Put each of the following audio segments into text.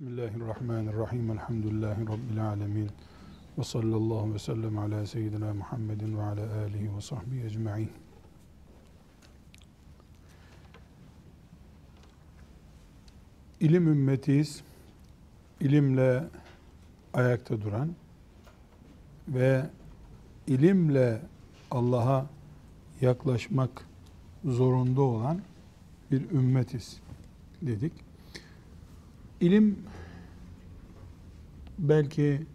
Bismillahirrahmanirrahim. Elhamdülillahi Rabbil alemin. Ve sallallahu ve sellem ala seyyidina Muhammedin ve ala alihi ve sahbihi ecma'in. İlim ümmetiyiz. İlimle ayakta duran ve ilimle Allah'a yaklaşmak zorunda olan bir ümmetiz dedik. İlim belki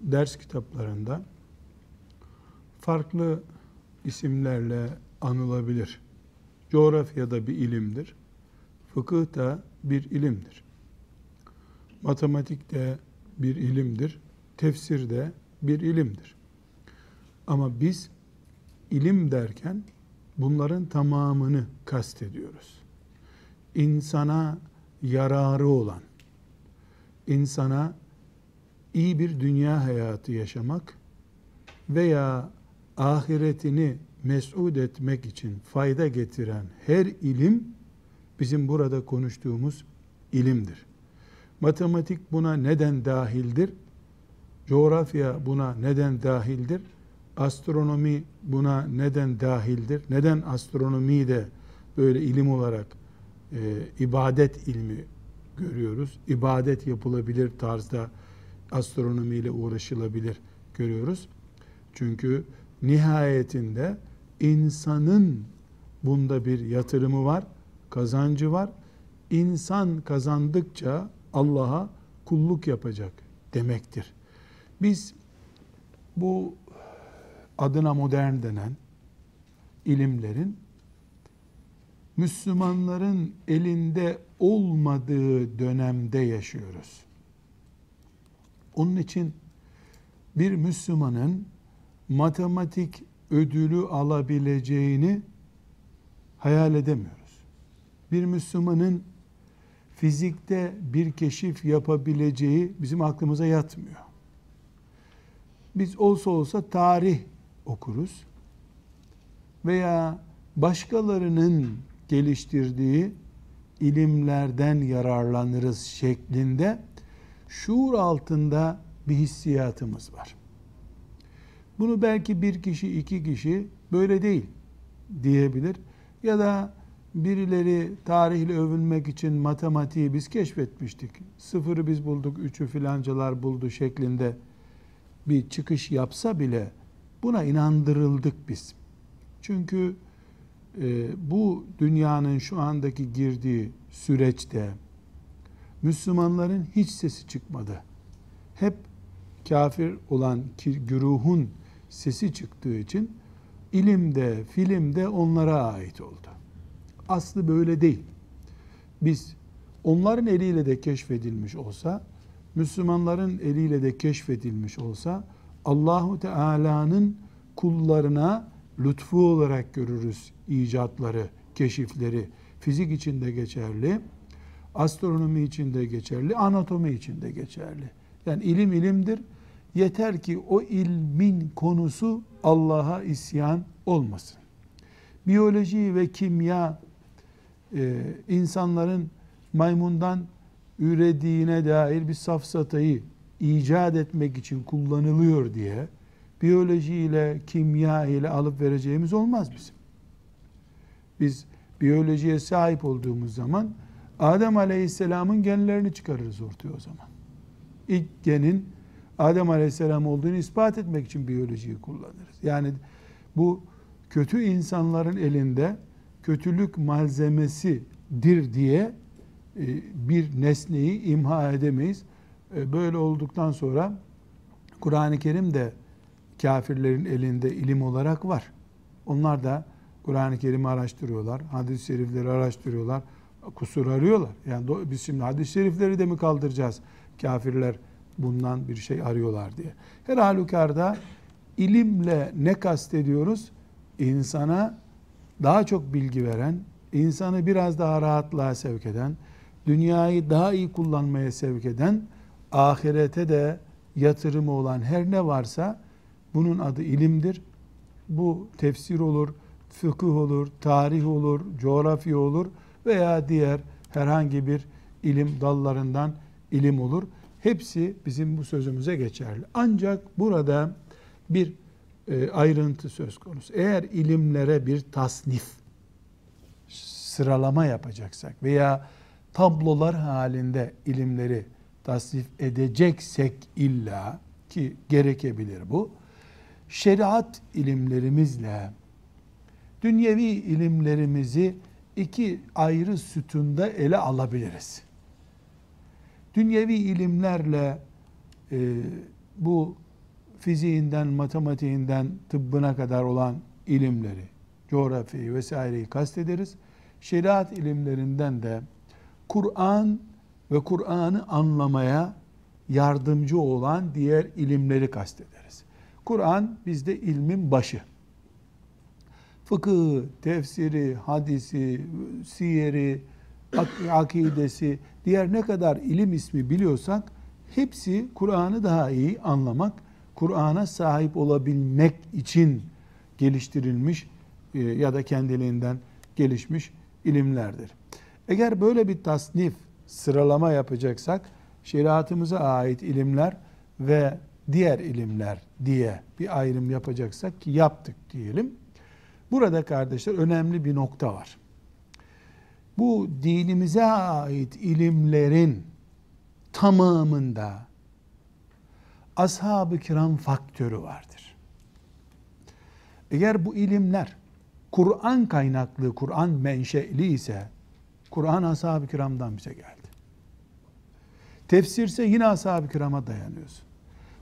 ders kitaplarında farklı isimlerle anılabilir. Coğrafya da bir ilimdir. Fıkıh da bir ilimdir. Matematik de bir ilimdir. Tefsir de bir ilimdir. Ama biz ilim derken bunların tamamını kastediyoruz. İnsana yararı olan, insana iyi bir dünya hayatı yaşamak veya ahiretini mes'ud etmek için fayda getiren her ilim bizim burada konuştuğumuz ilimdir. Matematik buna neden dahildir? Coğrafya buna neden dahildir? Astronomi buna neden dahildir? Neden astronomiyi de böyle ilim olarak e, ibadet ilmi görüyoruz. İbadet yapılabilir tarzda astronomiyle uğraşılabilir görüyoruz. Çünkü nihayetinde insanın bunda bir yatırımı var, kazancı var. İnsan kazandıkça Allah'a kulluk yapacak demektir. Biz bu adına modern denen ilimlerin Müslümanların elinde olmadığı dönemde yaşıyoruz. Onun için bir Müslümanın matematik ödülü alabileceğini hayal edemiyoruz. Bir Müslümanın fizikte bir keşif yapabileceği bizim aklımıza yatmıyor. Biz olsa olsa tarih okuruz veya başkalarının geliştirdiği ilimlerden yararlanırız şeklinde şuur altında bir hissiyatımız var. Bunu belki bir kişi, iki kişi böyle değil diyebilir. Ya da birileri tarihle övünmek için matematiği biz keşfetmiştik. Sıfırı biz bulduk, üçü filancalar buldu şeklinde bir çıkış yapsa bile buna inandırıldık biz. Çünkü bu dünyanın şu andaki girdiği süreçte Müslümanların hiç sesi çıkmadı. Hep kafir olan güruhun sesi çıktığı için ilimde, filmde onlara ait oldu. Aslı böyle değil. Biz onların eliyle de keşfedilmiş olsa, Müslümanların eliyle de keşfedilmiş olsa Allahu Teala'nın kullarına lütfu olarak görürüz icatları, keşifleri. Fizik için de geçerli, astronomi için de geçerli, anatomi için de geçerli. Yani ilim ilimdir. Yeter ki o ilmin konusu Allah'a isyan olmasın. Biyoloji ve kimya e, insanların maymundan ürediğine dair bir safsatayı icat etmek için kullanılıyor diye biyoloji ile kimya ile alıp vereceğimiz olmaz bizim. Biz biyolojiye sahip olduğumuz zaman Adem Aleyhisselam'ın genlerini çıkarırız ortaya o zaman. İlk genin Adem Aleyhisselam olduğunu ispat etmek için biyolojiyi kullanırız. Yani bu kötü insanların elinde kötülük malzemesidir diye e, bir nesneyi imha edemeyiz. E, böyle olduktan sonra Kur'an-ı Kerim de kafirlerin elinde ilim olarak var. Onlar da Kur'an-ı Kerim'i araştırıyorlar, hadis-i şerifleri araştırıyorlar, kusur arıyorlar. Yani biz şimdi hadis-i şerifleri de mi kaldıracağız? Kafirler bundan bir şey arıyorlar diye. Her halükarda ilimle ne kastediyoruz? İnsana daha çok bilgi veren, insanı biraz daha rahatlığa sevk eden, dünyayı daha iyi kullanmaya sevk eden, ahirete de yatırımı olan her ne varsa bunun adı ilimdir. Bu tefsir olur, fıkıh olur, tarih olur, coğrafya olur veya diğer herhangi bir ilim dallarından ilim olur. Hepsi bizim bu sözümüze geçerli. Ancak burada bir e, ayrıntı söz konusu. Eğer ilimlere bir tasnif, sıralama yapacaksak veya tablolar halinde ilimleri tasnif edeceksek illa ki gerekebilir bu. Şeriat ilimlerimizle dünyevi ilimlerimizi iki ayrı sütunda ele alabiliriz. Dünyevi ilimlerle e, bu fiziğinden, matematiğinden, tıbbına kadar olan ilimleri, coğrafyayı vesaireyi kastederiz. Şeriat ilimlerinden de Kur'an ve Kur'an'ı anlamaya yardımcı olan diğer ilimleri kastederiz. Kur'an bizde ilmin başı. Fıkıh, tefsiri, hadisi, siyeri, ak- akidesi, diğer ne kadar ilim ismi biliyorsak hepsi Kur'an'ı daha iyi anlamak, Kur'an'a sahip olabilmek için geliştirilmiş e, ya da kendiliğinden gelişmiş ilimlerdir. Eğer böyle bir tasnif, sıralama yapacaksak şeriatımıza ait ilimler ve diğer ilimler diye bir ayrım yapacaksak ki yaptık diyelim. Burada kardeşler önemli bir nokta var. Bu dinimize ait ilimlerin tamamında ashab-ı kiram faktörü vardır. Eğer bu ilimler Kur'an kaynaklı, Kur'an menşeli ise Kur'an ashab-ı kiramdan bize geldi. Tefsirse yine ashab-ı kirama dayanıyorsun.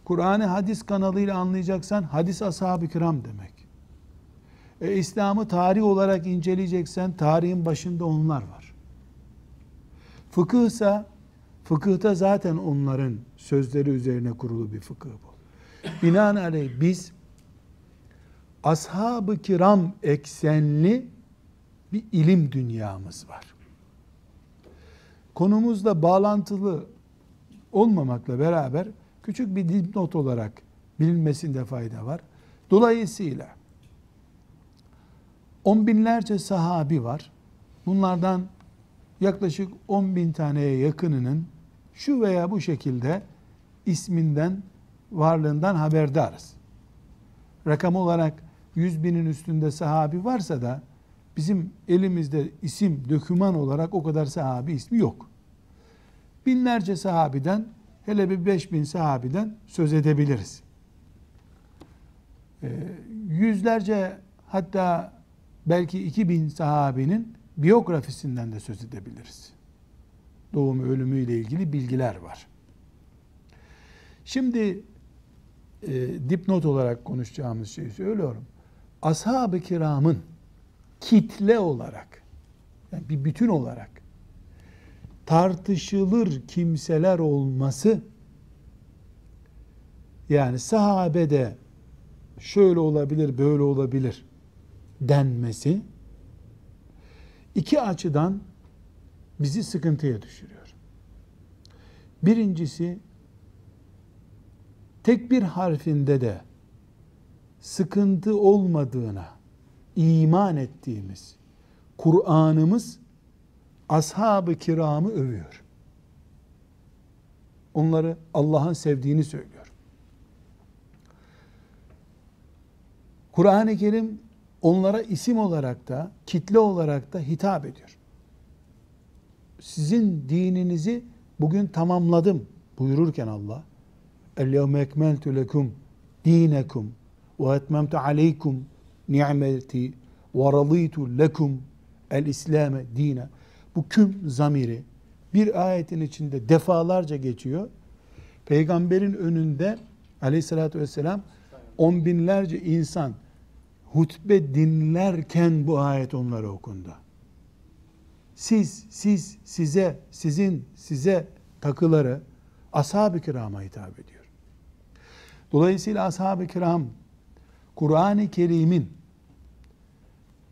Kur'an'ı hadis kanalıyla anlayacaksan hadis ashab-ı kiram demek. E, İslam'ı tarih olarak inceleyeceksen tarihin başında onlar var. Fıkıhsa fıkıhta zaten onların sözleri üzerine kurulu bir fıkıh bu. Binaenaleyh biz ashab-ı kiram eksenli bir ilim dünyamız var. Konumuzla bağlantılı olmamakla beraber küçük bir dipnot olarak bilinmesinde fayda var. Dolayısıyla on binlerce sahabi var. Bunlardan yaklaşık 10 bin taneye yakınının şu veya bu şekilde isminden, varlığından haberdarız. Rakam olarak 100 binin üstünde sahabi varsa da bizim elimizde isim, döküman olarak o kadar sahabi ismi yok. Binlerce sahabiden, hele bir 5 bin sahabiden söz edebiliriz. Ee, yüzlerce hatta belki 2000 sahabinin biyografisinden de söz edebiliriz. Doğum ölümüyle ilgili bilgiler var. Şimdi e, dipnot olarak konuşacağımız şeyi söylüyorum. Ashab-ı kiramın kitle olarak, yani bir bütün olarak tartışılır kimseler olması, yani sahabede şöyle olabilir, böyle olabilir denmesi, iki açıdan bizi sıkıntıya düşürüyor. Birincisi, tek bir harfinde de sıkıntı olmadığına iman ettiğimiz Kur'an'ımız ashab-ı kiramı övüyor. Onları Allah'ın sevdiğini söylüyor. Kur'an-ı Kerim onlara isim olarak da, kitle olarak da hitap ediyor. Sizin dininizi bugün tamamladım buyururken Allah, اَلْيَوْمَ اَكْمَلْتُ لَكُمْ دِينَكُمْ وَاَتْمَمْتُ عَلَيْكُمْ نِعْمَتِي وَرَضِيتُ لَكُمْ el-İslame dine. Bu küm zamiri bir ayetin içinde defalarca geçiyor. Peygamberin önünde aleyhissalatü vesselam on binlerce insan hutbe dinlerken bu ayet onlara okundu. Siz, siz, size, sizin, size takıları ashab-ı kirama hitap ediyor. Dolayısıyla ashab-ı kiram Kur'an-ı Kerim'in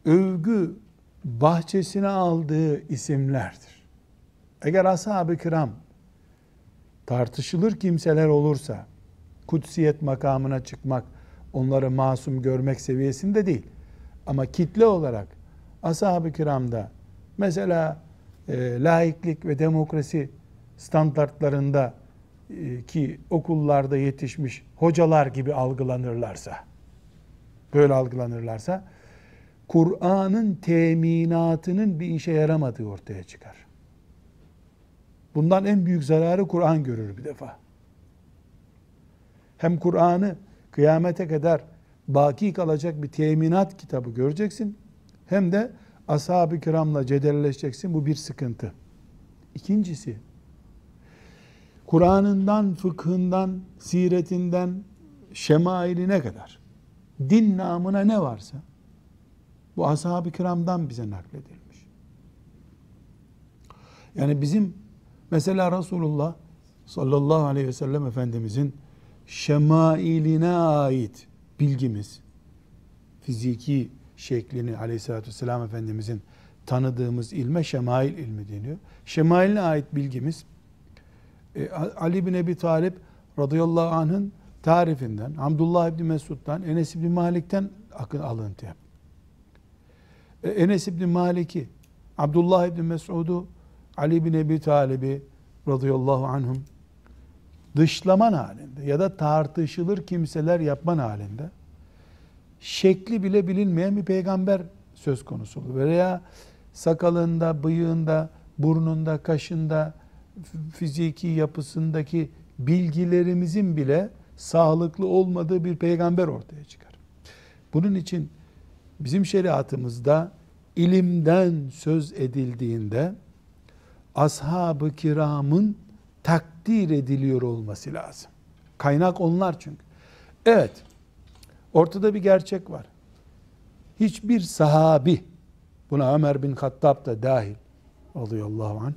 övgü bahçesine aldığı isimlerdir. Eğer ashab-ı kiram tartışılır kimseler olursa kutsiyet makamına çıkmak, onları masum görmek seviyesinde değil. Ama kitle olarak ashab-ı kiramda mesela e, laiklik ve demokrasi standartlarında e, ki okullarda yetişmiş hocalar gibi algılanırlarsa, böyle algılanırlarsa, Kur'an'ın teminatının bir işe yaramadığı ortaya çıkar. Bundan en büyük zararı Kur'an görür bir defa. Hem Kur'an'ı kıyamete kadar baki kalacak bir teminat kitabı göreceksin. Hem de ashab-ı kiramla cedelleşeceksin. Bu bir sıkıntı. İkincisi, Kur'an'ından, fıkhından, siretinden, şemailine kadar din namına ne varsa bu ashab-ı kiramdan bize nakledilmiş. Yani bizim mesela Resulullah sallallahu aleyhi ve sellem Efendimizin şemailine ait bilgimiz, fiziki şeklini aleyhissalatü vesselam Efendimizin tanıdığımız ilme şemail ilmi deniyor. Şemailine ait bilgimiz e, Ali bin Ebi Talip radıyallahu anh'ın tarifinden, Abdullah ibn Mesud'dan, Enes ibn Malik'ten akın alıntı yap. E, Enes ibn Malik'i, Abdullah ibn Mesud'u, Ali bin Ebi Talib'i radıyallahu anhum dışlaman halinde ya da tartışılır kimseler yapman halinde şekli bile bilinmeyen bir peygamber söz konusu olur. Veya sakalında, bıyığında, burnunda, kaşında, fiziki yapısındaki bilgilerimizin bile sağlıklı olmadığı bir peygamber ortaya çıkar. Bunun için bizim şeriatımızda ilimden söz edildiğinde ashab-ı kiramın takdir ediliyor olması lazım. Kaynak onlar çünkü. Evet, ortada bir gerçek var. Hiçbir sahabi, buna Ömer bin Hattab da dahil radıyallahu anh,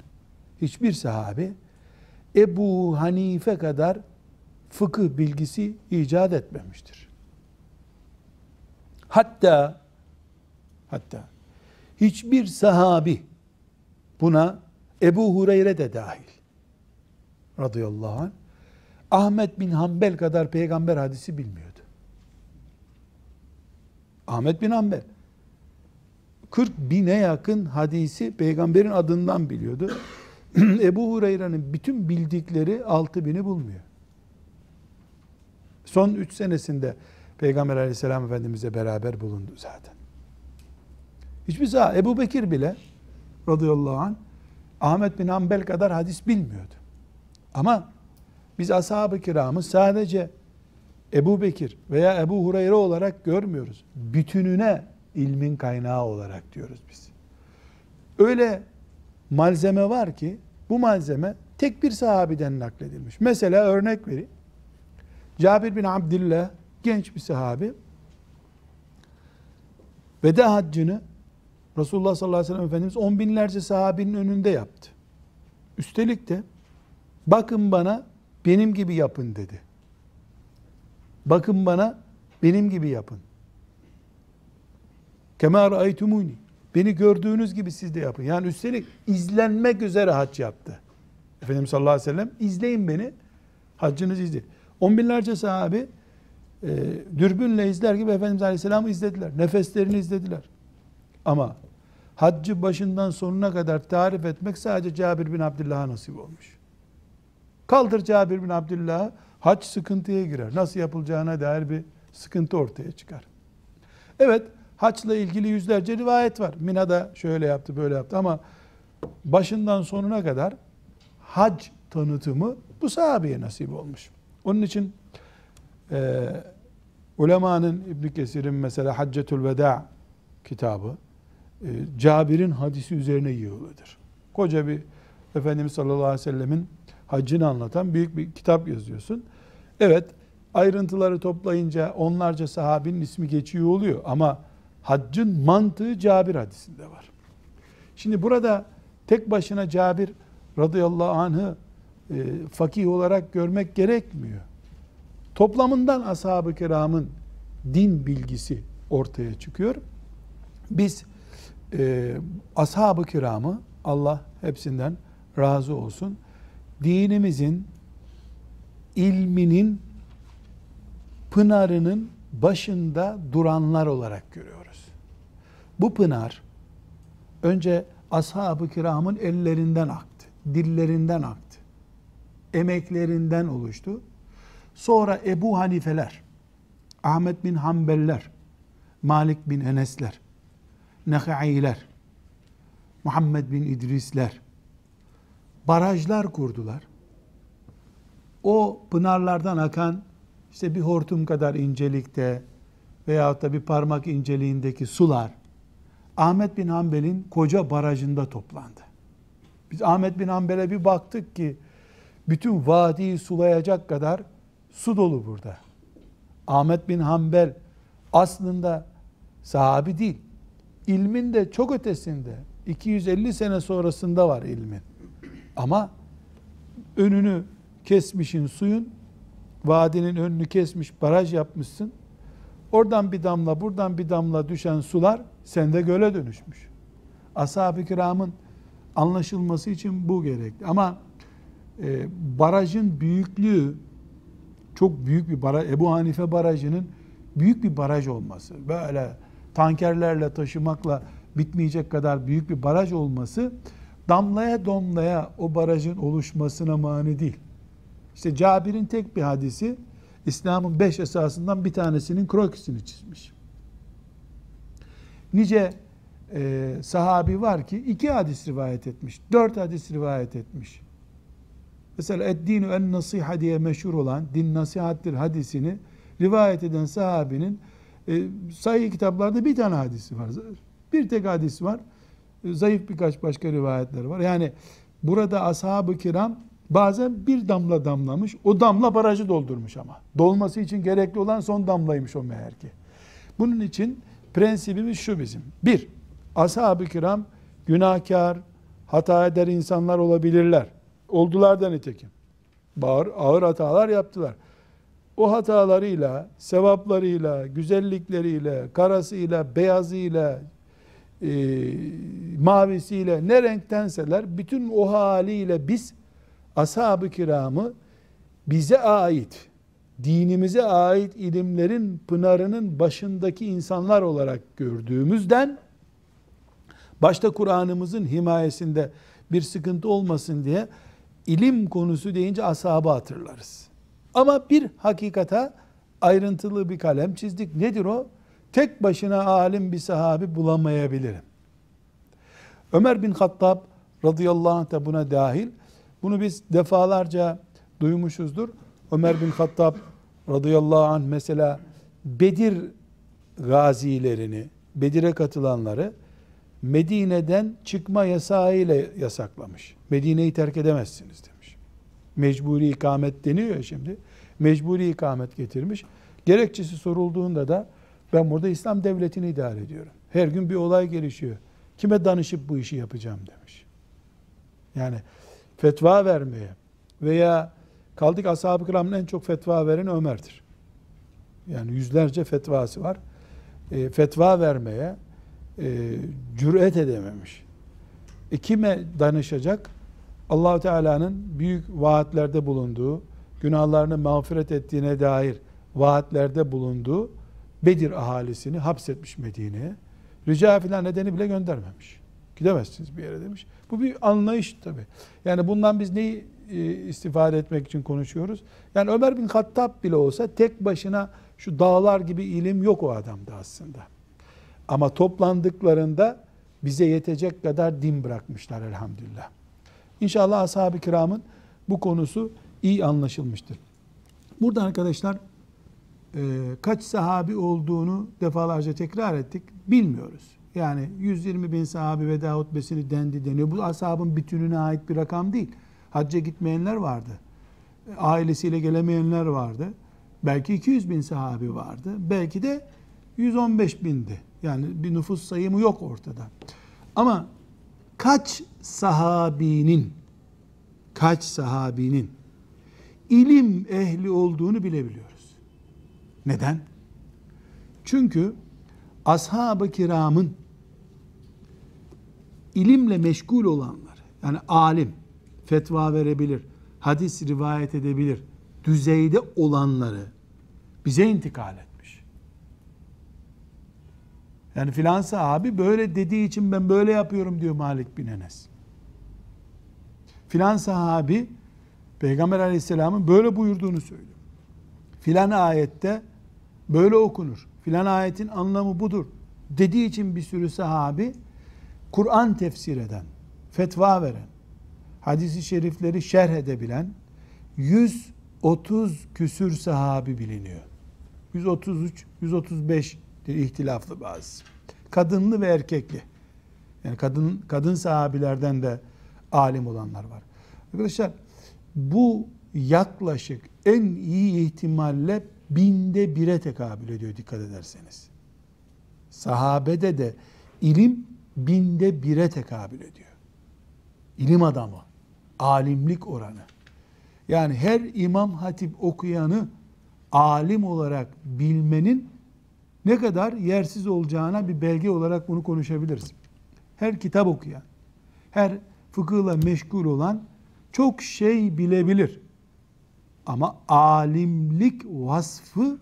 hiçbir sahabi Ebu Hanife kadar fıkıh bilgisi icat etmemiştir. Hatta hatta hiçbir sahabi buna Ebu Hureyre de dahil radıyallahu anh Ahmet bin Hanbel kadar peygamber hadisi bilmiyordu. Ahmet bin Hanbel 40 bine yakın hadisi peygamberin adından biliyordu. Ebu Hureyre'nin bütün bildikleri 6 bini bulmuyor. Son 3 senesinde Peygamber aleyhisselam efendimizle beraber bulundu zaten. Hiçbir zaman Ebu Bekir bile radıyallahu anh Ahmet bin Hanbel kadar hadis bilmiyordu. Ama biz ashab-ı kiramı sadece Ebu Bekir veya Ebu Hureyre olarak görmüyoruz. Bütününe ilmin kaynağı olarak diyoruz biz. Öyle malzeme var ki bu malzeme tek bir sahabiden nakledilmiş. Mesela örnek vereyim. Cabir bin Abdillah genç bir sahabi veda haccını Resulullah sallallahu aleyhi ve sellem Efendimiz on binlerce sahabinin önünde yaptı. Üstelik de bakın bana benim gibi yapın dedi. Bakın bana benim gibi yapın. Kema ra'aytumuni. Beni gördüğünüz gibi siz de yapın. Yani üstelik izlenmek üzere hac yaptı. Efendimiz sallallahu aleyhi ve sellem izleyin beni. Haccınızı izleyin. On binlerce sahabi e, dürbünle izler gibi Efendimiz aleyhisselamı izlediler. Nefeslerini izlediler. Ama haccı başından sonuna kadar tarif etmek sadece Cabir bin Abdullah'a nasip olmuş. Kaldır Cabir bin Abdullah'ı hac sıkıntıya girer. Nasıl yapılacağına dair bir sıkıntı ortaya çıkar. Evet, haçla ilgili yüzlerce rivayet var. Mina'da şöyle yaptı, böyle yaptı ama başından sonuna kadar hac tanıtımı bu sahabeye nasip olmuş. Onun için e, ulemanın İbn Kesir'in mesela Haccetül Veda kitabı e, Cabir'in hadisi üzerine yığılıdır. Koca bir Efendimiz sallallahu aleyhi ve sellemin haccını anlatan büyük bir kitap yazıyorsun. Evet ayrıntıları toplayınca onlarca sahabinin ismi geçiyor oluyor ama haccın mantığı Cabir hadisinde var. Şimdi burada tek başına Cabir radıyallahu anh'ı e, fakih olarak görmek gerekmiyor. Toplamından ashab-ı kiramın din bilgisi ortaya çıkıyor. Biz e, ashab-ı kiramı Allah hepsinden razı olsun. Dinimizin ilminin pınarının başında duranlar olarak görüyoruz. Bu pınar önce ashab-ı kiramın ellerinden aktı, dillerinden aktı. emeklerinden oluştu. Sonra Ebu Hanifeler, Ahmet bin Hanbeller, Malik bin Enesler, Nekailer, Muhammed bin İdrisler barajlar kurdular. O pınarlardan akan işte bir hortum kadar incelikte veyahut da bir parmak inceliğindeki sular Ahmet bin Hanbel'in koca barajında toplandı. Biz Ahmet bin Hanbel'e bir baktık ki bütün vadiyi sulayacak kadar su dolu burada. Ahmet bin Hanbel aslında sahabi değil. İlmin de çok ötesinde. 250 sene sonrasında var ilmin. Ama önünü kesmişin suyun, vadinin önünü kesmiş, baraj yapmışsın. Oradan bir damla, buradan bir damla düşen sular sende göle dönüşmüş. Ashab-ı kiramın anlaşılması için bu gerekli. Ama e, barajın büyüklüğü çok büyük bir baraj, Ebu Hanife barajının büyük bir baraj olması, böyle tankerlerle taşımakla bitmeyecek kadar büyük bir baraj olması damlaya damlaya o barajın oluşmasına mani değil. İşte Cabir'in tek bir hadisi İslam'ın beş esasından bir tanesinin krokisini çizmiş. Nice e, sahabi var ki iki hadis rivayet etmiş, dört hadis rivayet etmiş. Mesela eddinu en nasiha diye meşhur olan din nasihattir hadisini rivayet eden sahabinin e, sayı kitaplarda bir tane hadisi var. Bir tek hadis var. Zayıf birkaç başka rivayetler var. Yani burada ashab-ı kiram bazen bir damla damlamış. O damla barajı doldurmuş ama. Dolması için gerekli olan son damlaymış o meğer ki. Bunun için prensibimiz şu bizim. Bir, ashab-ı kiram günahkar, hata eder insanlar olabilirler. Oldular da nitekim. Bağır, ağır hatalar yaptılar. O hatalarıyla, sevaplarıyla, güzellikleriyle, karasıyla, beyazıyla, e, mavisiyle ne renktenseler bütün o haliyle biz ashab-ı kiramı bize ait, dinimize ait ilimlerin pınarının başındaki insanlar olarak gördüğümüzden başta Kur'an'ımızın himayesinde bir sıkıntı olmasın diye ilim konusu deyince ashabı hatırlarız. Ama bir hakikata ayrıntılı bir kalem çizdik. Nedir o? Tek başına alim bir sahabi bulamayabilirim. Ömer bin Hattab radıyallahu anh da buna dahil. Bunu biz defalarca duymuşuzdur. Ömer bin Hattab radıyallahu anh mesela Bedir gazilerini, Bedir'e katılanları Medine'den çıkma yasağı ile yasaklamış. Medine'yi terk edemezsiniz demiş. Mecburi ikamet deniyor ya şimdi. Mecburi ikamet getirmiş. Gerekçesi sorulduğunda da ben burada İslam devletini idare ediyorum. Her gün bir olay gelişiyor. Kime danışıp bu işi yapacağım demiş. Yani fetva vermeye veya kaldık ashab-ı kiramın en çok fetva veren Ömer'dir. Yani yüzlerce fetvası var. E, fetva vermeye e, cüret edememiş. E, kime danışacak? allah Teala'nın büyük vaatlerde bulunduğu, günahlarını mağfiret ettiğine dair vaatlerde bulunduğu Bedir ahalisini hapsetmiş Medine'ye. Rica filan nedeni bile göndermemiş. Gidemezsiniz bir yere demiş. Bu bir anlayış tabi. Yani bundan biz neyi e, istifade etmek için konuşuyoruz? Yani Ömer bin Hattab bile olsa tek başına şu dağlar gibi ilim yok o adamda aslında. Ama toplandıklarında bize yetecek kadar din bırakmışlar elhamdülillah. İnşallah ashab-ı kiramın bu konusu iyi anlaşılmıştır. Burada arkadaşlar kaç sahabi olduğunu defalarca tekrar ettik. Bilmiyoruz. Yani 120 bin sahabi veda hutbesini dendi deniyor. Bu ashabın bütününe ait bir rakam değil. Hacca gitmeyenler vardı. Ailesiyle gelemeyenler vardı. Belki 200 bin sahabi vardı. Belki de 115 bindi. Yani bir nüfus sayımı yok ortada. Ama kaç sahabinin kaç sahabinin ilim ehli olduğunu bilebiliyoruz. Neden? Çünkü ashab-ı kiramın ilimle meşgul olanlar, yani alim, fetva verebilir, hadis rivayet edebilir, düzeyde olanları bize intikal etmiş. Yani filan sahabi böyle dediği için ben böyle yapıyorum diyor Malik bin Enes. Filan sahabi Peygamber aleyhisselamın böyle buyurduğunu söylüyor. Filan ayette böyle okunur. Filan ayetin anlamı budur. Dediği için bir sürü sahabi Kur'an tefsir eden, fetva veren, hadisi şerifleri şerh edebilen 130 küsür sahabi biliniyor. 133, 135 ihtilaflı bazı. Kadınlı ve erkekli. Yani kadın kadın sahabilerden de alim olanlar var. Arkadaşlar bu yaklaşık en iyi ihtimalle binde bire tekabül ediyor dikkat ederseniz. Sahabede de ilim binde bire tekabül ediyor. İlim adamı, alimlik oranı. Yani her imam hatip okuyanı alim olarak bilmenin ne kadar yersiz olacağına bir belge olarak bunu konuşabiliriz. Her kitap okuyan, her fıkıhla meşgul olan çok şey bilebilir. Ama alimlik vasfı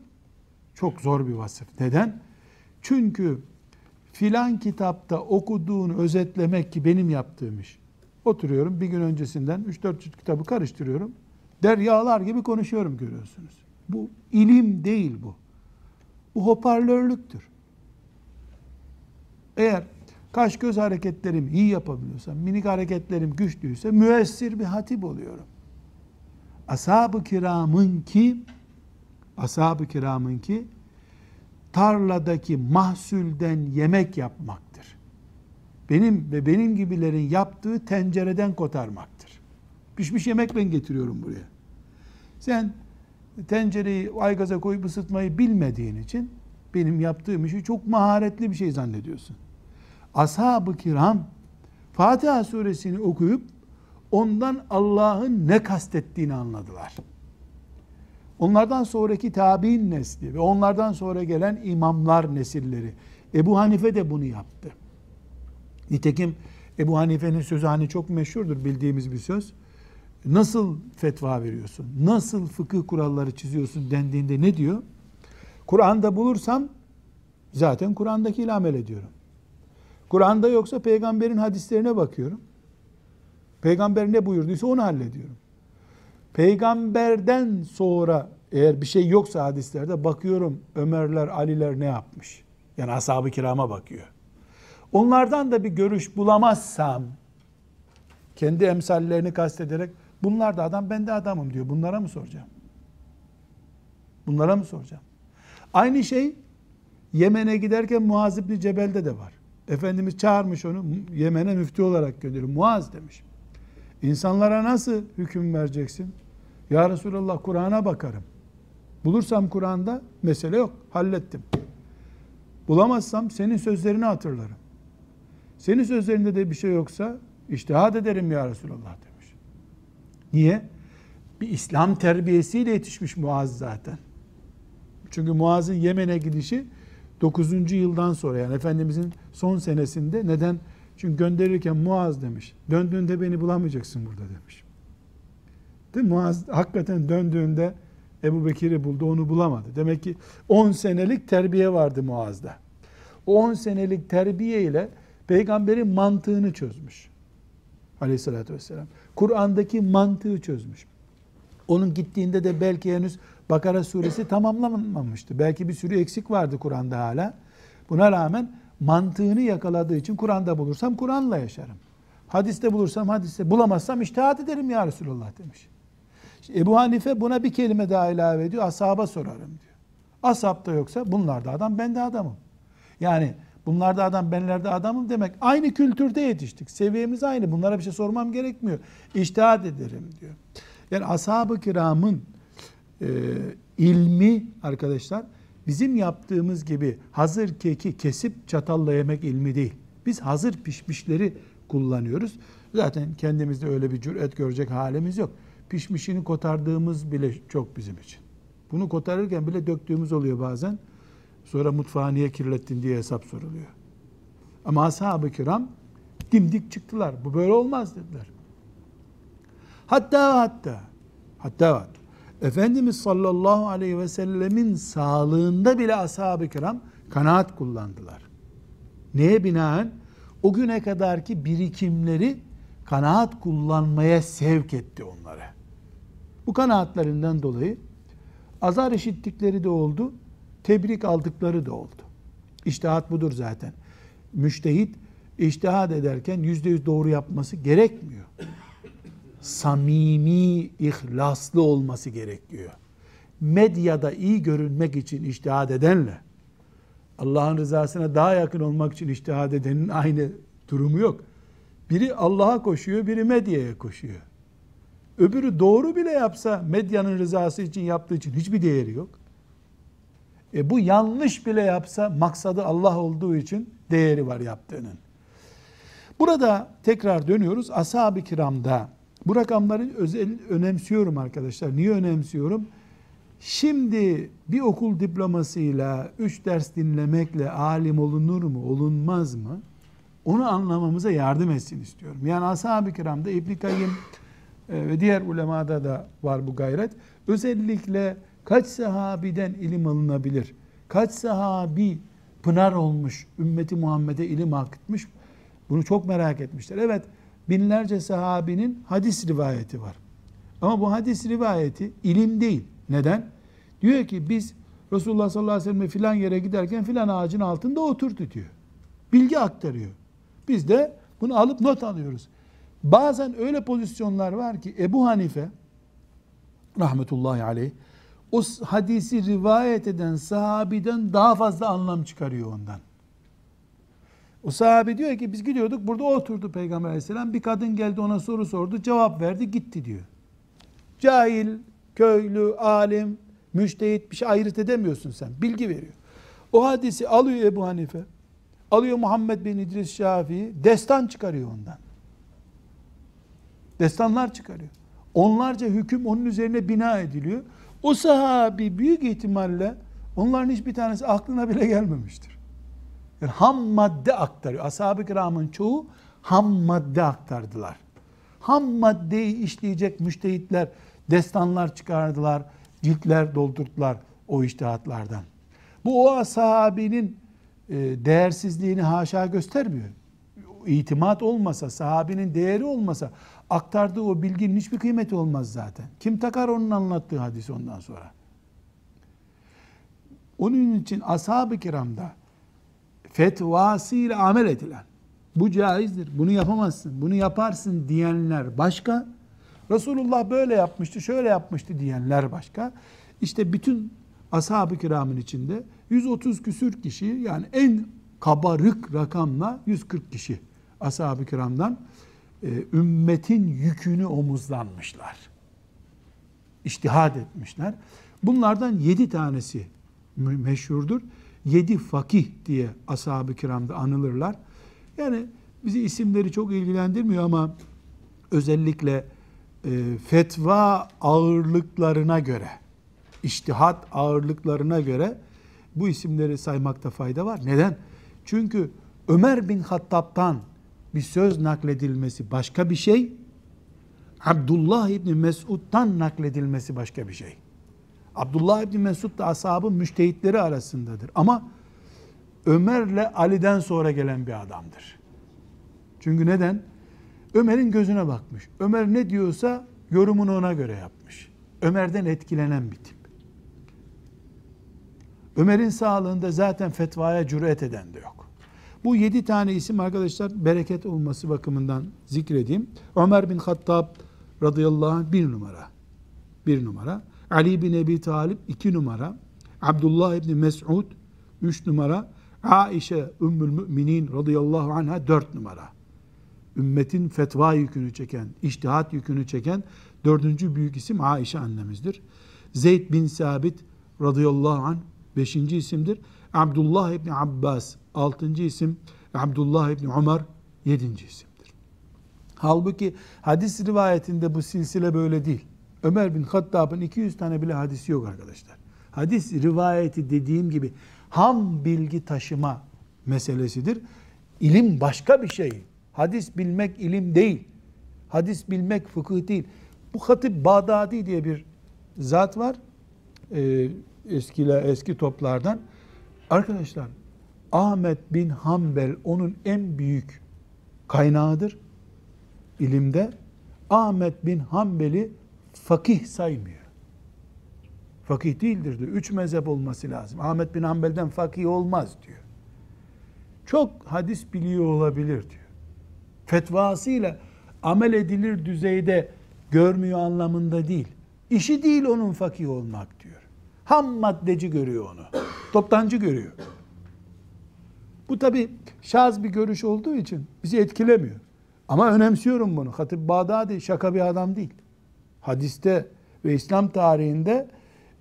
çok zor bir vasıf. Neden? Çünkü filan kitapta okuduğunu özetlemek ki benim yaptığım iş. Oturuyorum bir gün öncesinden 3-4 kitabı karıştırıyorum. Deryalar gibi konuşuyorum görüyorsunuz. Bu ilim değil bu. Bu hoparlörlüktür. Eğer kaş göz hareketlerim iyi yapabiliyorsam, minik hareketlerim güçlüyse müessir bir hatip oluyorum. Ashab-ı kiramın ki ashab-ı kiramın ki tarladaki mahsulden yemek yapmaktır. Benim ve benim gibilerin yaptığı tencereden kotarmaktır. Pişmiş yemek ben getiriyorum buraya. Sen tencereyi aygaza koyup ısıtmayı bilmediğin için benim yaptığım işi çok maharetli bir şey zannediyorsun. Ashab-ı kiram Fatiha suresini okuyup ondan Allah'ın ne kastettiğini anladılar. Onlardan sonraki tabi'in nesli ve onlardan sonra gelen imamlar nesilleri. Ebu Hanife de bunu yaptı. Nitekim Ebu Hanife'nin sözü hani çok meşhurdur bildiğimiz bir söz. Nasıl fetva veriyorsun? Nasıl fıkıh kuralları çiziyorsun dendiğinde ne diyor? Kur'an'da bulursam zaten Kur'an'dakiyle amel ediyorum. Kur'an'da yoksa peygamberin hadislerine bakıyorum. Peygamber ne buyurduysa onu hallediyorum. Peygamberden sonra eğer bir şey yoksa hadislerde bakıyorum Ömerler, Aliler ne yapmış? Yani ashab-ı kirama bakıyor. Onlardan da bir görüş bulamazsam kendi emsallerini kastederek bunlar da adam ben de adamım diyor. Bunlara mı soracağım? Bunlara mı soracağım? Aynı şey Yemen'e giderken Muaz İbni Cebel'de de var. Efendimiz çağırmış onu Yemen'e müftü olarak gönderiyor. Muaz demiş. İnsanlara nasıl hüküm vereceksin? Ya Resulallah Kur'an'a bakarım. Bulursam Kur'an'da mesele yok. Hallettim. Bulamazsam senin sözlerini hatırlarım. Senin sözlerinde de bir şey yoksa iştihad ederim ya Resulallah demiş. Niye? Bir İslam terbiyesiyle yetişmiş Muaz zaten. Çünkü Muaz'ın Yemen'e gidişi 9. yıldan sonra yani Efendimizin son senesinde neden? Çünkü gönderirken Muaz demiş. Döndüğünde beni bulamayacaksın burada demiş. Değil mi? Muaz hakikaten döndüğünde Ebu Bekir'i buldu onu bulamadı. Demek ki 10 senelik terbiye vardı Muaz'da. O 10 senelik terbiye ile peygamberin mantığını çözmüş. Aleyhissalatü vesselam. Kur'an'daki mantığı çözmüş. Onun gittiğinde de belki henüz Bakara suresi tamamlanmamıştı. Belki bir sürü eksik vardı Kur'an'da hala. Buna rağmen mantığını yakaladığı için Kur'an'da bulursam Kur'an'la yaşarım. Hadiste bulursam hadiste bulamazsam iştihat ederim ya Resulullah demiş. Ebu Hanife buna bir kelime daha ilave ediyor. Ashaba sorarım diyor. Ashab da yoksa bunlar da adam ben de adamım. Yani bunlar da adam benler de adamım demek. Aynı kültürde yetiştik. Seviyemiz aynı. Bunlara bir şey sormam gerekmiyor. İştihat ederim diyor. Yani ashab-ı kiramın e, ilmi arkadaşlar bizim yaptığımız gibi hazır keki kesip çatalla yemek ilmi değil. Biz hazır pişmişleri kullanıyoruz. Zaten kendimizde öyle bir cüret görecek halimiz yok. Pişmişini kotardığımız bile çok bizim için. Bunu kotarırken bile döktüğümüz oluyor bazen. Sonra mutfağı niye kirlettin diye hesap soruluyor. Ama ashab-ı kiram dimdik çıktılar. Bu böyle olmaz dediler. Hatta hatta hatta hatta Efendimiz sallallahu aleyhi ve sellemin sağlığında bile ashab-ı kiram kanaat kullandılar. Neye binaen? O güne kadarki birikimleri kanaat kullanmaya sevk etti onları. Bu kanaatlerinden dolayı azar işittikleri de oldu, tebrik aldıkları da oldu. İçtihat budur zaten. Müştehit içtihad ederken yüzde yüz doğru yapması gerekmiyor. Samimi, ihlaslı olması gerekiyor. Medyada iyi görünmek için içtihad edenle Allah'ın rızasına daha yakın olmak için içtihad edenin aynı durumu yok. Biri Allah'a koşuyor, biri medyaya koşuyor. Öbürü doğru bile yapsa medyanın rızası için yaptığı için hiçbir değeri yok. E bu yanlış bile yapsa maksadı Allah olduğu için değeri var yaptığının. Burada tekrar dönüyoruz. Ashab-ı kiramda bu rakamları özel önemsiyorum arkadaşlar. Niye önemsiyorum? Şimdi bir okul diplomasıyla üç ders dinlemekle alim olunur mu, olunmaz mı? Onu anlamamıza yardım etsin istiyorum. Yani ashab-ı kiramda İbn Kayyim e, ve diğer ulemada da var bu gayret. Özellikle kaç sahabiden ilim alınabilir? Kaç sahabi pınar olmuş, ümmeti Muhammed'e ilim akıtmış? Bunu çok merak etmişler. Evet, binlerce sahabinin hadis rivayeti var. Ama bu hadis rivayeti ilim değil. Neden? Diyor ki biz Resulullah sallallahu aleyhi ve sellem filan yere giderken filan ağacın altında oturdu diyor. Bilgi aktarıyor. Biz de bunu alıp not alıyoruz. Bazen öyle pozisyonlar var ki Ebu Hanife rahmetullahi aleyh o hadisi rivayet eden sahabiden daha fazla anlam çıkarıyor ondan. O sahabe diyor ki biz gidiyorduk burada oturdu Peygamber aleyhisselam bir kadın geldi ona soru sordu cevap verdi gitti diyor. Cahil, köylü, alim, müştehit bir şey ayırt edemiyorsun sen. Bilgi veriyor. O hadisi alıyor Ebu Hanife. Alıyor Muhammed bin İdris Şafii. Destan çıkarıyor ondan. Destanlar çıkarıyor. Onlarca hüküm onun üzerine bina ediliyor. O sahabi büyük ihtimalle onların hiçbir tanesi aklına bile gelmemiştir. Yani ham madde aktarıyor. Ashab-ı kiramın çoğu ham madde aktardılar. Ham maddeyi işleyecek müştehitler destanlar çıkardılar, ciltler doldurdular o iştihatlardan. Bu o sahabinin e, değersizliğini haşa göstermiyor. İtimat olmasa, sahabinin değeri olmasa aktardığı o bilginin hiçbir kıymeti olmaz zaten. Kim takar onun anlattığı hadis ondan sonra? Onun için ashab-ı kiramda fetvasıyla amel edilen, bu caizdir, bunu yapamazsın, bunu yaparsın diyenler başka, Resulullah böyle yapmıştı, şöyle yapmıştı diyenler başka. İşte bütün ashab-ı kiramın içinde 130 küsür kişi yani en kabarık rakamla 140 kişi ashab-ı kiramdan e, ümmetin yükünü omuzlanmışlar. İçtihad etmişler. Bunlardan yedi tanesi meşhurdur. Yedi fakih diye ashab-ı kiramda anılırlar. Yani bizi isimleri çok ilgilendirmiyor ama özellikle e, fetva ağırlıklarına göre, iştihat ağırlıklarına göre bu isimleri saymakta fayda var. Neden? Çünkü Ömer bin Hattab'tan bir söz nakledilmesi başka bir şey, Abdullah İbni Mesud'dan nakledilmesi başka bir şey. Abdullah İbni Mesud da ashabın müştehitleri arasındadır. Ama Ömer'le Ali'den sonra gelen bir adamdır. Çünkü neden? Ömer'in gözüne bakmış. Ömer ne diyorsa yorumunu ona göre yapmış. Ömer'den etkilenen bir tip. Ömer'in sağlığında zaten fetvaya cüret eden de yok. Bu yedi tane isim arkadaşlar bereket olması bakımından zikredeyim. Ömer bin Hattab radıyallahu anh bir numara. Bir numara. Ali bin Ebi Talip iki numara. Abdullah ibn Mes'ud üç numara. Aişe Ümmül Müminin radıyallahu anha dört numara ümmetin fetva yükünü çeken, iştihat yükünü çeken dördüncü büyük isim Aişe annemizdir. Zeyd bin Sabit radıyallahu anh beşinci isimdir. Abdullah İbni Abbas altıncı isim. Abdullah İbni Umar yedinci isimdir. Halbuki hadis rivayetinde bu silsile böyle değil. Ömer bin Hattab'ın 200 tane bile hadisi yok arkadaşlar. Hadis rivayeti dediğim gibi ham bilgi taşıma meselesidir. İlim başka bir şey. Hadis bilmek ilim değil. Hadis bilmek fıkıh değil. Bu Hatip Bağdadi diye bir zat var. Ee, eskiler, eski toplardan. Arkadaşlar Ahmet bin Hanbel onun en büyük kaynağıdır ilimde. Ahmet bin Hanbel'i fakih saymıyor. Fakih değildir diyor. Üç mezhep olması lazım. Ahmet bin Hanbel'den fakih olmaz diyor. Çok hadis biliyor olabilir diyor. Fetvasıyla amel edilir düzeyde görmüyor anlamında değil. İşi değil onun fakih olmak diyor. Ham maddeci görüyor onu. Toptancı görüyor. Bu tabi şaz bir görüş olduğu için bizi etkilemiyor. Ama önemsiyorum bunu. Hatip Bağdadi şaka bir adam değil. Hadiste ve İslam tarihinde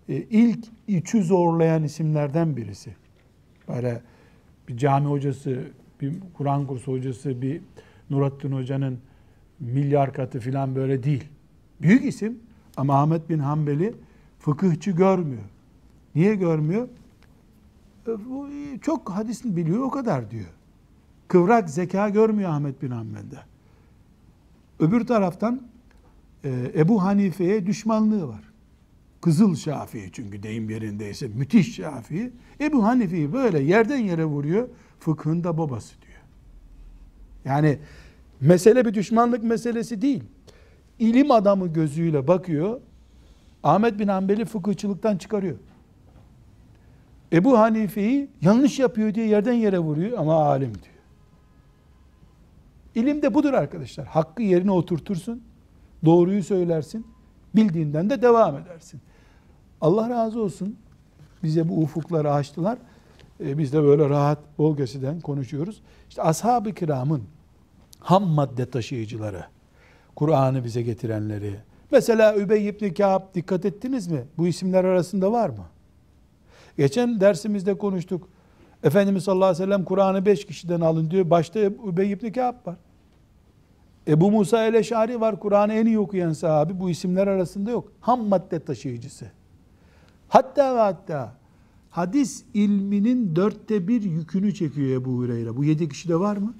e, ilk içü zorlayan isimlerden birisi. Böyle bir cami hocası, bir Kur'an kursu hocası, bir Nurattin Hoca'nın milyar katı filan böyle değil. Büyük isim ama Ahmet bin Hanbel'i fıkıhçı görmüyor. Niye görmüyor? E, çok hadis biliyor o kadar diyor. Kıvrak zeka görmüyor Ahmet bin Hanbel'de. Öbür taraftan Ebu Hanife'ye düşmanlığı var. Kızıl Şafii çünkü deyim yerindeyse müthiş Şafii. Ebu Hanife'yi böyle yerden yere vuruyor. Fıkhın da babası diyor. Yani mesele bir düşmanlık meselesi değil. İlim adamı gözüyle bakıyor. Ahmet bin Hanbel'i fıkıhçılıktan çıkarıyor. Ebu Hanife'yi yanlış yapıyor diye yerden yere vuruyor ama alim diyor. İlim de budur arkadaşlar. Hakkı yerine oturtursun. Doğruyu söylersin. Bildiğinden de devam edersin. Allah razı olsun. Bize bu ufukları açtılar. Ee, biz de böyle rahat bol gösiden konuşuyoruz. İşte ashab-ı kiramın ham madde taşıyıcıları, Kur'an'ı bize getirenleri. Mesela Übey ibn Kâb dikkat ettiniz mi? Bu isimler arasında var mı? Geçen dersimizde konuştuk. Efendimiz sallallahu aleyhi ve sellem Kur'an'ı beş kişiden alın diyor. Başta Übey ibn Kâb var. Ebu Musa el-Eşari var. Kur'an'ı en iyi okuyan sahabi. Bu isimler arasında yok. Ham madde taşıyıcısı. Hatta ve hatta hadis ilminin dörtte bir yükünü çekiyor Ebu Hureyre. Bu yedi kişide var mı?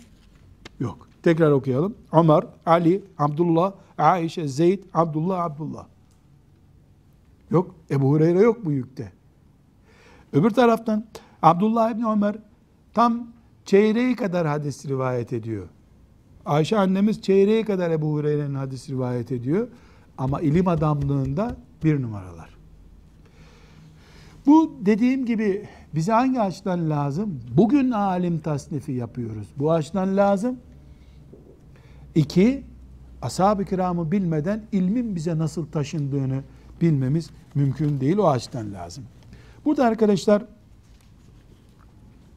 Yok. Tekrar okuyalım. Ömer, Ali, Abdullah, Aişe, Zeyd, Abdullah, Abdullah. Yok. Ebu Hureyre yok bu yükte. Öbür taraftan Abdullah İbni Ömer tam çeyreği kadar hadis rivayet ediyor. Ayşe annemiz çeyreği kadar Ebu Hureyre'nin hadis rivayet ediyor. Ama ilim adamlığında bir numaralar. Bu dediğim gibi bize hangi açıdan lazım? Bugün alim tasnifi yapıyoruz. Bu açıdan lazım. İki, ashab-ı kiramı bilmeden ilmin bize nasıl taşındığını bilmemiz mümkün değil. O açıdan lazım. Burada arkadaşlar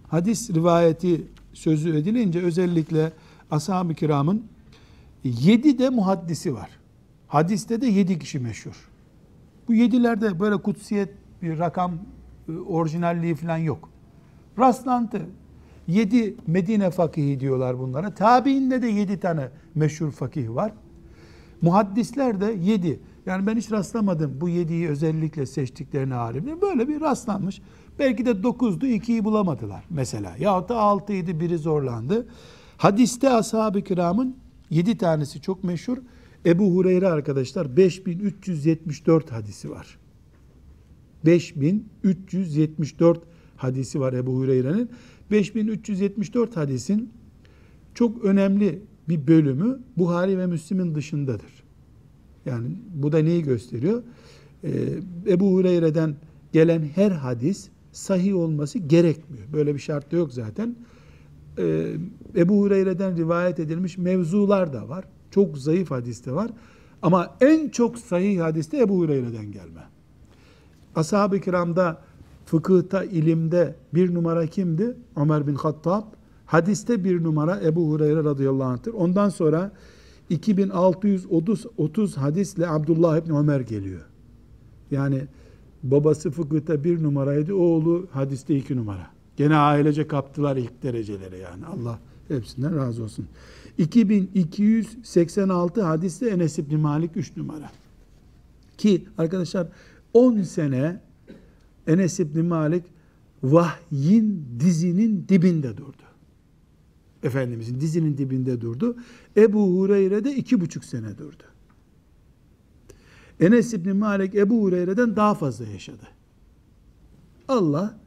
hadis rivayeti sözü edilince özellikle ashab-ı kiramın yedi de muhaddisi var. Hadiste de yedi kişi meşhur. Bu yedilerde böyle kutsiyet bir rakam e, orijinalliği falan yok. Rastlantı. Yedi Medine fakihi diyorlar bunlara. Tabiinde de yedi tane meşhur fakih var. Muhaddisler de yedi. Yani ben hiç rastlamadım bu yediyi özellikle seçtiklerini alimler. Böyle bir rastlanmış. Belki de dokuzdu, ikiyi bulamadılar mesela. Yahut da altıydı, biri zorlandı. Hadiste ashab-ı kiramın yedi tanesi çok meşhur. Ebu Hureyre arkadaşlar 5374 hadisi var. 5374 hadisi var Ebu Hureyre'nin. 5374 hadisin çok önemli bir bölümü Buhari ve Müslim'in dışındadır. Yani bu da neyi gösteriyor? Ee, Ebu Hureyre'den gelen her hadis sahih olması gerekmiyor. Böyle bir şart da yok zaten. Ee, Ebu Hureyre'den rivayet edilmiş mevzular da var. Çok zayıf hadis de var. Ama en çok sahih hadiste Ebu Hureyre'den gelme. Ashab-ı kiramda fıkıhta, ilimde bir numara kimdi? Ömer bin Hattab. Hadiste bir numara Ebu Hureyre radıyallahu anh'tır. Ondan sonra 2630 hadisle Abdullah İbni Ömer geliyor. Yani babası fıkıhta bir numaraydı, oğlu hadiste iki numara. Gene ailece kaptılar ilk derecelere yani. Allah hepsinden razı olsun. 2286 hadiste Enes İbni Malik 3 numara. Ki arkadaşlar 10 sene Enes İbni Malik vahyin dizinin dibinde durdu. Efendimizin dizinin dibinde durdu. Ebu Hureyre de iki buçuk sene durdu. Enes İbni Malik Ebu Hureyre'den daha fazla yaşadı. Allah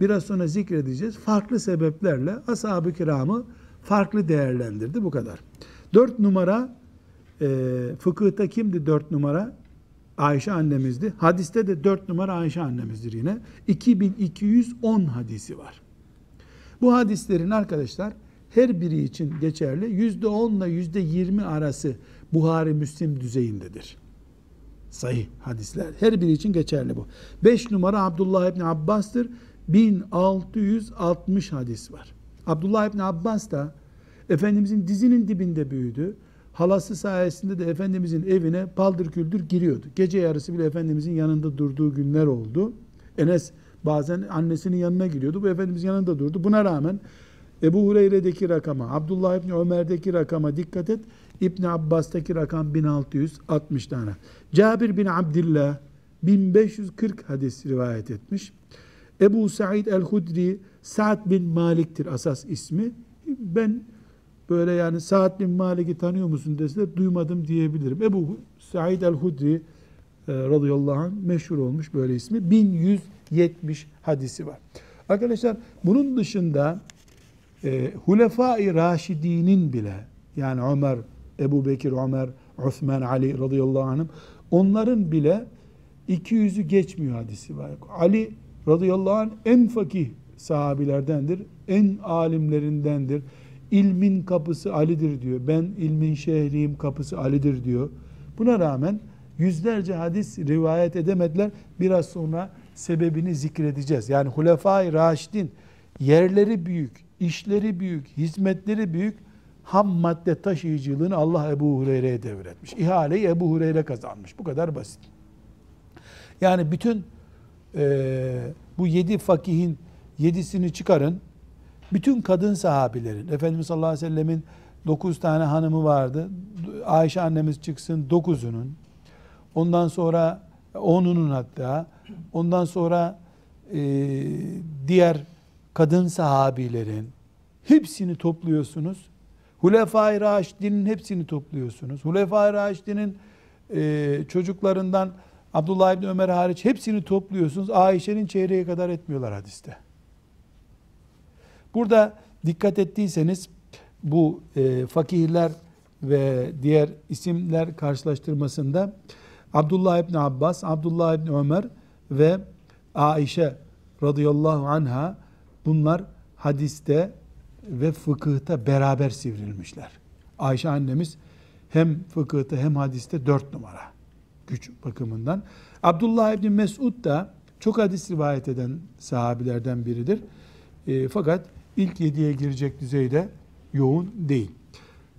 biraz sonra zikredeceğiz. Farklı sebeplerle ashab-ı kiramı farklı değerlendirdi. Bu kadar. Dört numara e, fıkıhta kimdi dört numara? Ayşe annemizdi. Hadiste de 4 numara Ayşe annemizdir yine. 2210 hadisi var. Bu hadislerin arkadaşlar her biri için geçerli. %10 ile %20 arası Buhari Müslim düzeyindedir. Sahih hadisler. Her biri için geçerli bu. 5 numara Abdullah İbni Abbas'tır. 1660 hadis var. Abdullah İbni Abbas da Efendimizin dizinin dibinde büyüdü. Halası sayesinde de Efendimizin evine paldır küldür giriyordu. Gece yarısı bile Efendimizin yanında durduğu günler oldu. Enes bazen annesinin yanına gidiyordu. Bu Efendimiz yanında durdu. Buna rağmen Ebu Hureyre'deki rakama, Abdullah İbni Ömer'deki rakama dikkat et. İbni Abbas'taki rakam 1660 tane. Cabir bin Abdillah 1540 hadis rivayet etmiş. Ebu Said el-Hudri Sa'd bin Malik'tir asas ismi. Ben böyle yani Sa'd bin Malik'i tanıyor musun deseler duymadım diyebilirim. Ebu Said el-Hudri e, radıyallahu anh meşhur olmuş böyle ismi. 1170 hadisi var. Arkadaşlar bunun dışında e, Hulefai Raşidi'nin bile yani Ömer, Ebu Bekir, Ömer, Osman, Ali radıyallahu anh'ım onların bile 200'ü geçmiyor hadisi var. Ali radıyallahu anh en fakih sahabilerdendir. En alimlerindendir. İlmin kapısı Ali'dir diyor. Ben ilmin şehriyim kapısı Ali'dir diyor. Buna rağmen yüzlerce hadis rivayet edemediler. Biraz sonra sebebini zikredeceğiz. Yani Hulefai Raşidin yerleri büyük, işleri büyük, hizmetleri büyük. Ham madde taşıyıcılığını Allah Ebu Hureyre'ye devretmiş. İhaleyi Ebu Hureyre kazanmış. Bu kadar basit. Yani bütün e, bu yedi fakihin yedisini çıkarın. Bütün kadın sahabilerin, Efendimiz sallallahu aleyhi ve sellemin dokuz tane hanımı vardı. Ayşe annemiz çıksın dokuzunun. Ondan sonra onunun hatta. Ondan sonra e, diğer kadın sahabilerin hepsini topluyorsunuz. Hulefai Raşidin'in hepsini topluyorsunuz. Hulefai Raşidin'in e, çocuklarından Abdullah İbni Ömer hariç hepsini topluyorsunuz. Ayşe'nin çeyreği kadar etmiyorlar hadiste. Burada dikkat ettiyseniz bu e, fakihler ve diğer isimler karşılaştırmasında Abdullah İbni Abbas, Abdullah İbni Ömer ve Aişe radıyallahu anha bunlar hadiste ve fıkıhta beraber sivrilmişler. Ayşe annemiz hem fıkıhta hem hadiste dört numara güç bakımından. Abdullah İbni Mesud da çok hadis rivayet eden sahabilerden biridir. E, fakat ilk yediye girecek düzeyde yoğun değil.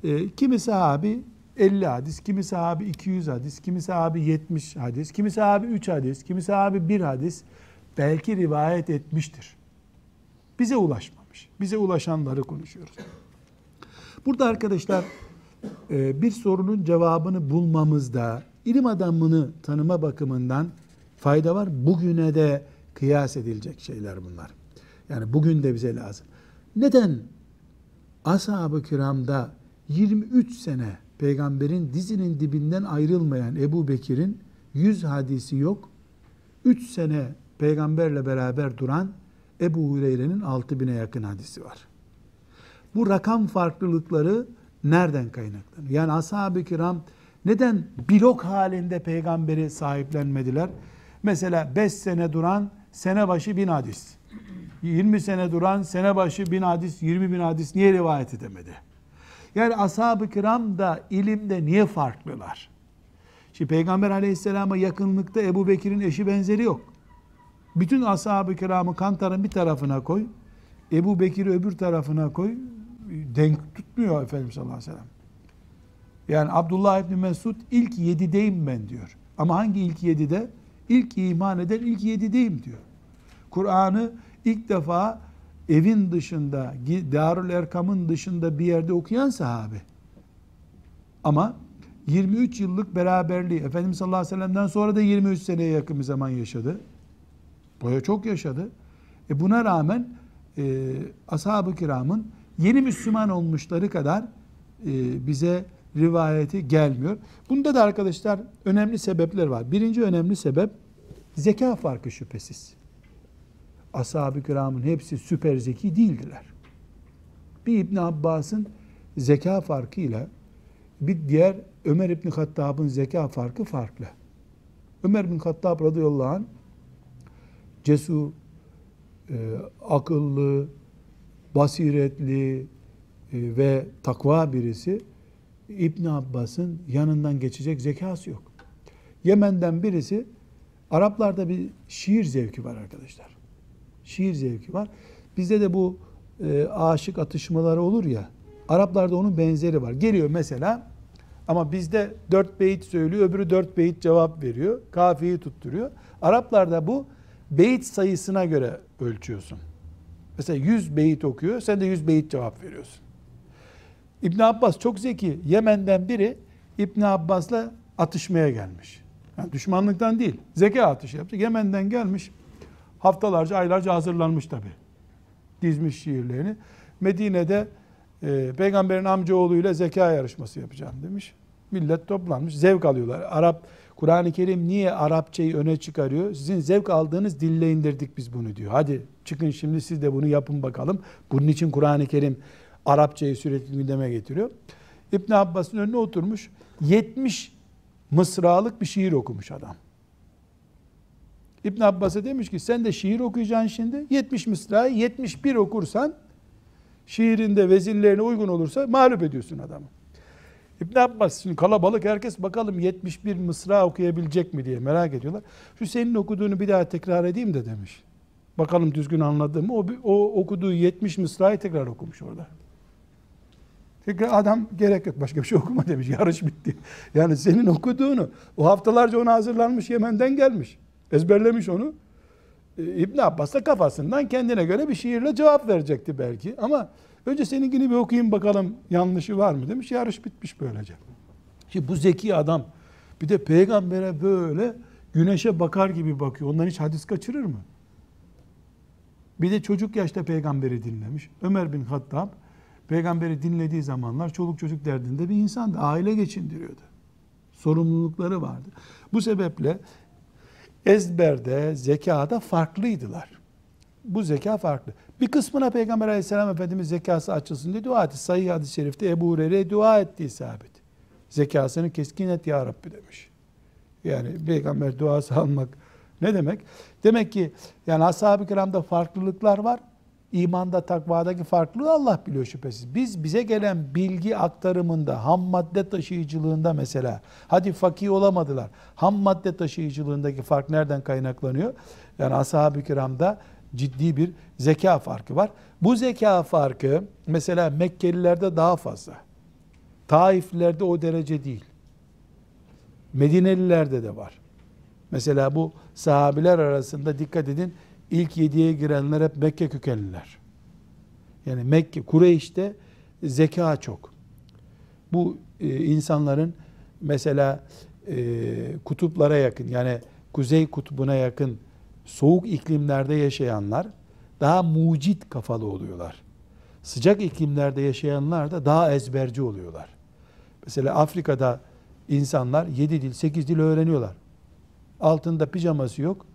E, kimi sahabi 50 hadis, kimi sahabi 200 hadis, kimi sahabi 70 hadis, kimi sahabi 3 hadis, kimi sahabi 1 hadis belki rivayet etmiştir. Bize ulaşmamış. Bize ulaşanları konuşuyoruz. Burada arkadaşlar e, bir sorunun cevabını bulmamızda ilim adamını tanıma bakımından fayda var. Bugüne de kıyas edilecek şeyler bunlar. Yani bugün de bize lazım. Neden ashab-ı kiramda 23 sene peygamberin dizinin dibinden ayrılmayan Ebu Bekir'in 100 hadisi yok. 3 sene peygamberle beraber duran Ebu Hureyre'nin 6000'e yakın hadisi var. Bu rakam farklılıkları nereden kaynaklanıyor? Yani ashab-ı kiram neden blok halinde peygamberi sahiplenmediler? Mesela 5 sene duran sene başı bin hadis. 20 sene duran sene başı bin hadis, 20 bin hadis niye rivayet edemedi? Yani ashab-ı kiram da ilimde niye farklılar? Şimdi Peygamber aleyhisselama yakınlıkta Ebu Bekir'in eşi benzeri yok. Bütün ashab-ı kiramı kantarın bir tarafına koy. Ebu Bekir'i öbür tarafına koy. Denk tutmuyor Efendimiz sallallahu aleyhi ve sellem. Yani Abdullah İbni Mesud ilk yedideyim ben diyor. Ama hangi ilk yedide? İlk iman eden ilk yedideyim diyor. Kur'an'ı ilk defa evin dışında, Darül Erkam'ın dışında bir yerde okuyan sahabe. Ama 23 yıllık beraberliği, Efendimiz sallallahu aleyhi ve sellem'den sonra da 23 seneye yakın bir zaman yaşadı. Boya çok yaşadı. E buna rağmen e, ashab-ı kiramın yeni Müslüman olmuşları kadar e, bize rivayeti gelmiyor. Bunda da arkadaşlar önemli sebepler var. Birinci önemli sebep zeka farkı şüphesiz. Ashab-ı kiramın hepsi süper zeki değildiler. Bir İbn Abbas'ın zeka farkıyla bir diğer Ömer İbn Hattab'ın zeka farkı farklı. Ömer bin Hattab radıyallahu anh cesur, e, akıllı, basiretli e, ve takva birisi İbn Abbas'ın yanından geçecek zekası yok. Yemen'den birisi Araplarda bir şiir zevki var arkadaşlar. Şiir zevki var. Bizde de bu e, aşık atışmaları olur ya. Araplarda onun benzeri var. Geliyor mesela ama bizde dört beyit söylüyor, öbürü dört beyit cevap veriyor. Kafiyeyi tutturuyor. Araplarda bu beyit sayısına göre ölçüyorsun. Mesela 100 beyit okuyor, sen de 100 beyit cevap veriyorsun. İbn Abbas çok zeki. Yemen'den biri İbn Abbas'la atışmaya gelmiş. Yani düşmanlıktan değil, zeka atışı yapacak. Yemen'den gelmiş. Haftalarca, aylarca hazırlanmış tabi. Dizmiş şiirlerini. Medine'de e, peygamberin amcaoğluyla zeka yarışması yapacağım demiş. Millet toplanmış, zevk alıyorlar. Arap, Kur'an-ı Kerim niye Arapçayı öne çıkarıyor? Sizin zevk aldığınız dille indirdik biz bunu diyor. Hadi çıkın şimdi siz de bunu yapın bakalım. Bunun için Kur'an-ı Kerim Arapçayı sürekli gündeme getiriyor. İbn Abbas'ın önüne oturmuş. 70 mısralık bir şiir okumuş adam. İbn Abbas'a demiş ki sen de şiir okuyacaksın şimdi. 70 mısrayı 71 okursan şiirinde vezinlerine uygun olursa mağlup ediyorsun adamı. İbn Abbas şimdi kalabalık herkes bakalım 71 mısra okuyabilecek mi diye merak ediyorlar. Şu senin okuduğunu bir daha tekrar edeyim de demiş. Bakalım düzgün anladı mı? O, o okuduğu 70 mısrayı tekrar okumuş orada. Tekrar adam gerek yok başka bir şey okuma demiş. Yarış bitti. Yani senin okuduğunu o haftalarca ona hazırlanmış Yemen'den gelmiş. Ezberlemiş onu. Ee, İbn Abbas da kafasından kendine göre bir şiirle cevap verecekti belki. Ama önce seninkini bir okuyayım bakalım yanlışı var mı demiş. Yarış bitmiş böylece. Şimdi bu zeki adam bir de peygambere böyle güneşe bakar gibi bakıyor. Ondan hiç hadis kaçırır mı? Bir de çocuk yaşta peygamberi dinlemiş. Ömer bin Hattab peygamberi dinlediği zamanlar çoluk çocuk derdinde bir insandı. Aile geçindiriyordu. Sorumlulukları vardı. Bu sebeple ezberde, zekada farklıydılar. Bu zeka farklı. Bir kısmına Peygamber aleyhisselam Efendimiz zekası açılsın diye dua etti. Sayı hadis-i şerifte Ebu Hureyre dua ettiği sabit. Zekasını keskin et ya Rabbi demiş. Yani peygamber duası almak ne demek? Demek ki yani ashab-ı kiramda farklılıklar var. İmanda, takvadaki farklılığı Allah biliyor şüphesiz. Biz bize gelen bilgi aktarımında, ham madde taşıyıcılığında mesela, hadi fakih olamadılar. Ham madde taşıyıcılığındaki fark nereden kaynaklanıyor? Yani ashab-ı kiramda ciddi bir zeka farkı var. Bu zeka farkı mesela Mekkelilerde daha fazla. Taiflilerde o derece değil. Medinelilerde de var. Mesela bu sahabiler arasında dikkat edin ilk yediye girenler hep Mekke kökenliler. Yani Mekke, Kureyş'te zeka çok. Bu e, insanların mesela e, kutuplara yakın yani kuzey kutbuna yakın soğuk iklimlerde yaşayanlar daha mucit kafalı oluyorlar. Sıcak iklimlerde yaşayanlar da daha ezberci oluyorlar. Mesela Afrika'da insanlar 7 dil, 8 dil öğreniyorlar. Altında pijaması yok.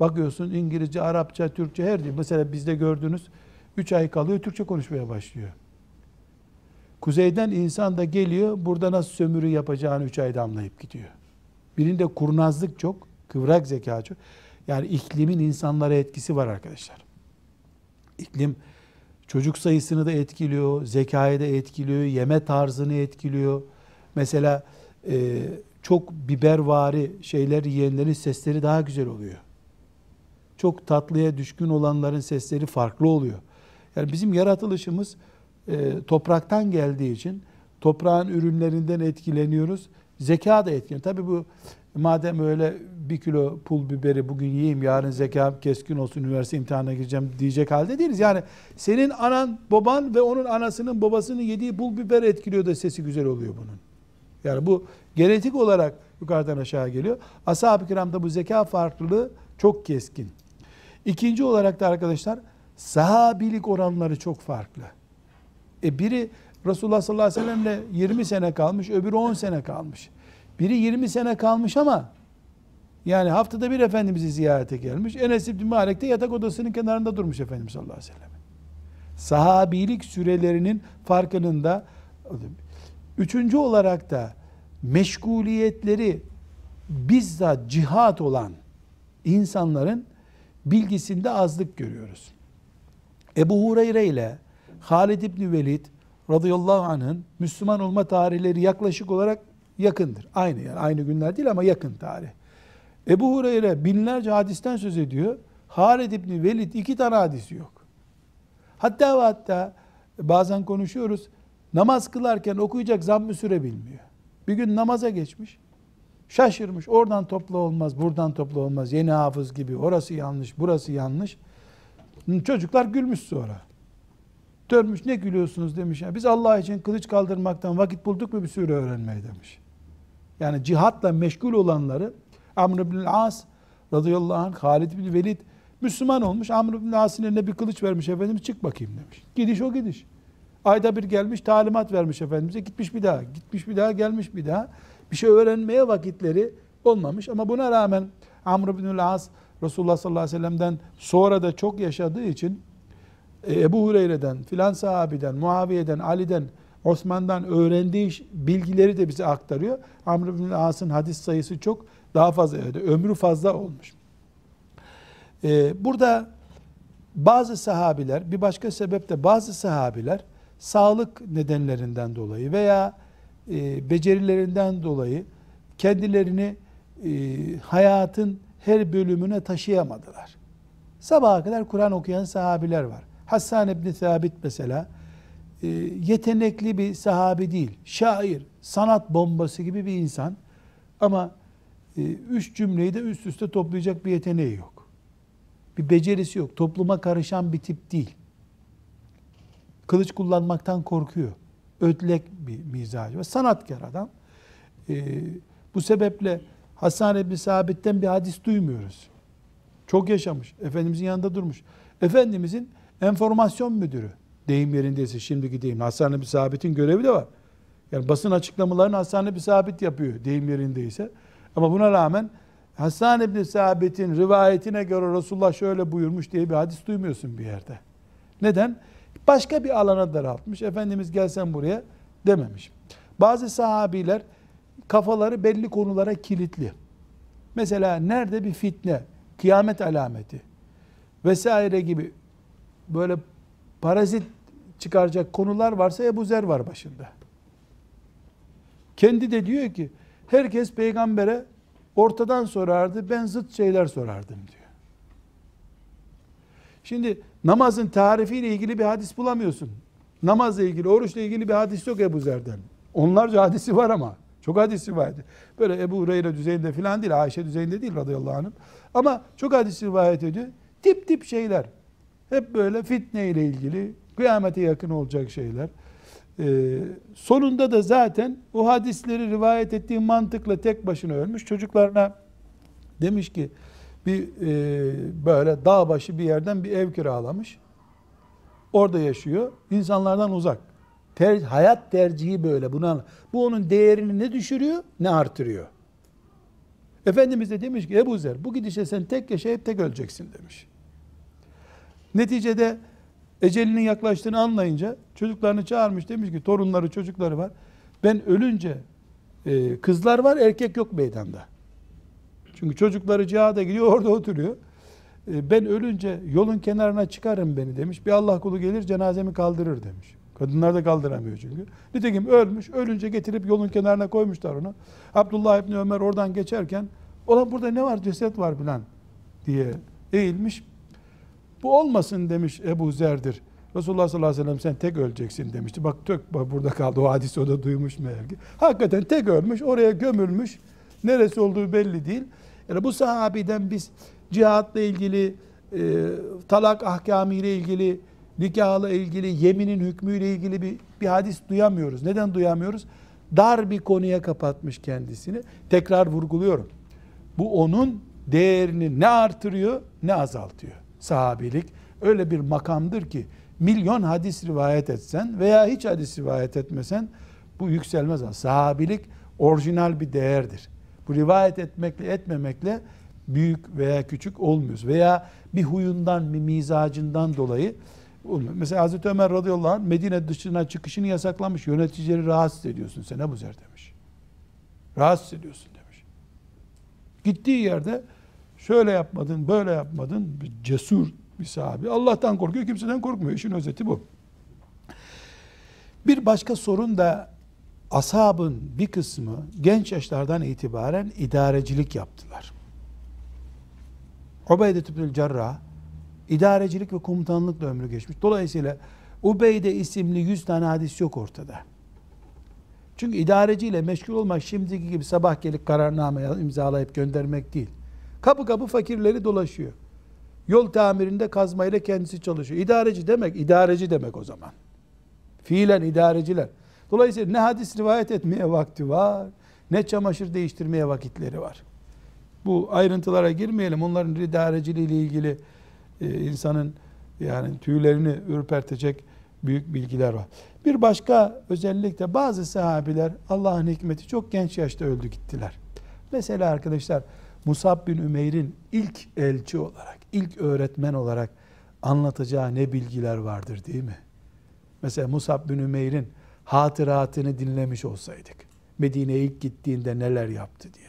Bakıyorsun İngilizce, Arapça, Türkçe her dil. Mesela bizde gördünüz 3 ay kalıyor Türkçe konuşmaya başlıyor. Kuzeyden insan da geliyor burada nasıl sömürü yapacağını 3 ayda anlayıp gidiyor. Birinde kurnazlık çok, kıvrak zeka çok. Yani iklimin insanlara etkisi var arkadaşlar. İklim çocuk sayısını da etkiliyor, zekayı da etkiliyor, yeme tarzını etkiliyor. Mesela e, çok bibervari şeyler yiyenlerin sesleri daha güzel oluyor. Çok tatlıya düşkün olanların sesleri farklı oluyor. Yani bizim yaratılışımız e, topraktan geldiği için toprağın ürünlerinden etkileniyoruz. Zeka da etkileniyor. Tabii bu madem öyle bir kilo pul biberi bugün yiyeyim yarın zekam keskin olsun üniversite imtihanına gireceğim diyecek halde değiliz. Yani senin anan baban ve onun anasının babasının yediği pul biber etkiliyor da sesi güzel oluyor bunun. Yani bu genetik olarak yukarıdan aşağı geliyor. Ashab-ı kiramda bu zeka farklılığı çok keskin. İkinci olarak da arkadaşlar sahabilik oranları çok farklı. E biri Resulullah sallallahu aleyhi ve sellemle 20 sene kalmış, öbürü 10 sene kalmış. Biri 20 sene kalmış ama yani haftada bir Efendimiz'i ziyarete gelmiş. Enes İbni Malik de yatak odasının kenarında durmuş Efendimiz sallallahu aleyhi ve sellem. Sahabilik sürelerinin farkının da Üçüncü olarak da meşguliyetleri bizzat cihat olan insanların bilgisinde azlık görüyoruz. Ebu Hureyre ile Halid İbni Velid radıyallahu anh'ın Müslüman olma tarihleri yaklaşık olarak yakındır. Aynı yani aynı günler değil ama yakın tarih. Ebu Hureyre binlerce hadisten söz ediyor. Halid İbni Velid iki tane hadisi yok. Hatta ve hatta bazen konuşuyoruz. Namaz kılarken okuyacak zamm-ı süre bilmiyor. Bir gün namaza geçmiş. Şaşırmış. Oradan topla olmaz, buradan topla olmaz. Yeni hafız gibi. Orası yanlış, burası yanlış. Çocuklar gülmüş sonra. Dönmüş ne gülüyorsunuz demiş. Ya, biz Allah için kılıç kaldırmaktan vakit bulduk mu bir süre öğrenmeye demiş. Yani cihatla meşgul olanları Amr ibn As radıyallahu anh Halid bin Velid Müslüman olmuş. Amr ibn As'ın eline bir kılıç vermiş Efendimiz çık bakayım demiş. Gidiş o gidiş. Ayda bir gelmiş talimat vermiş Efendimiz'e gitmiş bir daha. Gitmiş bir daha gelmiş bir daha. Bir şey öğrenmeye vakitleri olmamış ama buna rağmen Amr ibn As Resulullah sallallahu aleyhi ve sellem'den sonra da çok yaşadığı için e, Ebu Hureyre'den, filan sahabiden, Muaviye'den, Ali'den, Osman'dan öğrendiği bilgileri de bize aktarıyor. Amr ibn As'ın hadis sayısı çok daha fazla, ömrü fazla olmuş. Ee, burada bazı sahabiler, bir başka sebep de bazı sahabiler sağlık nedenlerinden dolayı veya e, becerilerinden dolayı kendilerini e, hayatın her bölümüne taşıyamadılar. Sabaha kadar Kur'an okuyan sahabiler var. Hassan ibn Sabit mesela e, yetenekli bir sahabi değil. Şair, sanat bombası gibi bir insan. Ama üç cümleyi de üst üste toplayacak bir yeteneği yok. Bir becerisi yok. Topluma karışan bir tip değil. Kılıç kullanmaktan korkuyor. Ödlek bir mizacı ve sanatkar adam. E, bu sebeple Hasan ibn Sabit'ten bir hadis duymuyoruz. Çok yaşamış. Efendimizin yanında durmuş. Efendimizin enformasyon müdürü. Deyim yerindeyse şimdiki deyim. Hasan ibn Sabit'in görevi de var. Yani basın açıklamalarını Hasan ibn Sabit yapıyor deyim yerindeyse. Ama buna rağmen Hasan ibn Sabit'in rivayetine göre Resulullah şöyle buyurmuş diye bir hadis duymuyorsun bir yerde. Neden? Başka bir alana daraltmış. Efendimiz gelsen buraya dememiş. Bazı sahabiler kafaları belli konulara kilitli. Mesela nerede bir fitne, kıyamet alameti vesaire gibi böyle parazit çıkaracak konular varsa Ebu Zer var başında. Kendi de diyor ki herkes peygambere ortadan sorardı ben zıt şeyler sorardım diyor. Şimdi namazın tarifiyle ilgili bir hadis bulamıyorsun. Namazla ilgili, oruçla ilgili bir hadis yok Ebu Zer'den. Onlarca hadisi var ama. Çok hadisi vardı. Böyle Ebu Hureyre düzeyinde falan değil, Ayşe düzeyinde değil radıyallahu anh. Ama çok hadis rivayet ediyor. Tip tip şeyler. Hep böyle fitne ile ilgili, kıyamete yakın olacak şeyler. Ee, sonunda da zaten o hadisleri rivayet ettiği mantıkla tek başına ölmüş. Çocuklarına demiş ki bir e, böyle dağ başı bir yerden bir ev kiralamış. Orada yaşıyor. İnsanlardan uzak. Ter, hayat tercihi böyle. Buna, bu onun değerini ne düşürüyor ne artırıyor. Efendimiz de demiş ki Ebu Zer bu gidişe sen tek yaşayıp tek öleceksin demiş. Neticede ecelinin yaklaştığını anlayınca çocuklarını çağırmış demiş ki torunları çocukları var. Ben ölünce e, kızlar var erkek yok meydanda. Çünkü çocukları cihada gidiyor orada oturuyor. E, ben ölünce yolun kenarına çıkarım beni demiş. Bir Allah kulu gelir cenazemi kaldırır demiş. Kadınlar da kaldıramıyor çünkü. Nitekim ölmüş, ölünce getirip yolun kenarına koymuşlar onu. Abdullah İbni Ömer oradan geçerken, olan burada ne var ceset var filan diye eğilmiş. Bu olmasın demiş Ebu Zer'dir. Resulullah sallallahu aleyhi ve sellem sen tek öleceksin demişti. Bak tök bak burada kaldı o hadisi o da duymuş meğer ki. Hakikaten tek ölmüş oraya gömülmüş. Neresi olduğu belli değil. Yani bu sahabiden biz cihatla ilgili, e, talak ahkamı ile ilgili, nikahla ilgili, yeminin hükmüyle ilgili bir, bir hadis duyamıyoruz. Neden duyamıyoruz? Dar bir konuya kapatmış kendisini. Tekrar vurguluyorum. Bu onun değerini ne artırıyor ne azaltıyor. Sahabilik öyle bir makamdır ki milyon hadis rivayet etsen veya hiç hadis rivayet etmesen bu yükselmez. Sahabilik orijinal bir değerdir. Bu rivayet etmekle etmemekle büyük veya küçük olmuyoruz. Veya bir huyundan, bir mizacından dolayı olmuyor. Mesela Hazreti Ömer radıyallahu anh Medine dışına çıkışını yasaklamış. Yöneticileri rahatsız ediyorsun sen Ebu Zer demiş. Rahatsız ediyorsun demiş. Gittiği yerde şöyle yapmadın, böyle yapmadın. Bir cesur bir sahabi. Allah'tan korkuyor, kimseden korkmuyor. İşin özeti bu. Bir başka sorun da ashabın bir kısmı genç yaşlardan itibaren idarecilik yaptılar. Ubeyde ibnül Cerrah idarecilik ve komutanlıkla ömrü geçmiş. Dolayısıyla Ubeyde isimli 100 tane hadis yok ortada. Çünkü idareciyle meşgul olmak şimdiki gibi sabah gelip kararname imzalayıp göndermek değil. Kapı kapı fakirleri dolaşıyor. Yol tamirinde kazmayla kendisi çalışıyor. İdareci demek, idareci demek o zaman. Fiilen idareciler. Dolayısıyla ne hadis rivayet etmeye vakti var, ne çamaşır değiştirmeye vakitleri var. Bu ayrıntılara girmeyelim. Onların idareciliği ile ilgili e, insanın yani tüylerini ürpertecek büyük bilgiler var. Bir başka özellik de bazı sahabiler Allah'ın hikmeti çok genç yaşta öldü gittiler. Mesela arkadaşlar Musab bin Ümeyr'in ilk elçi olarak, ilk öğretmen olarak anlatacağı ne bilgiler vardır değil mi? Mesela Musab bin Ümeyr'in hatıratını dinlemiş olsaydık, Medine'ye ilk gittiğinde neler yaptı diye.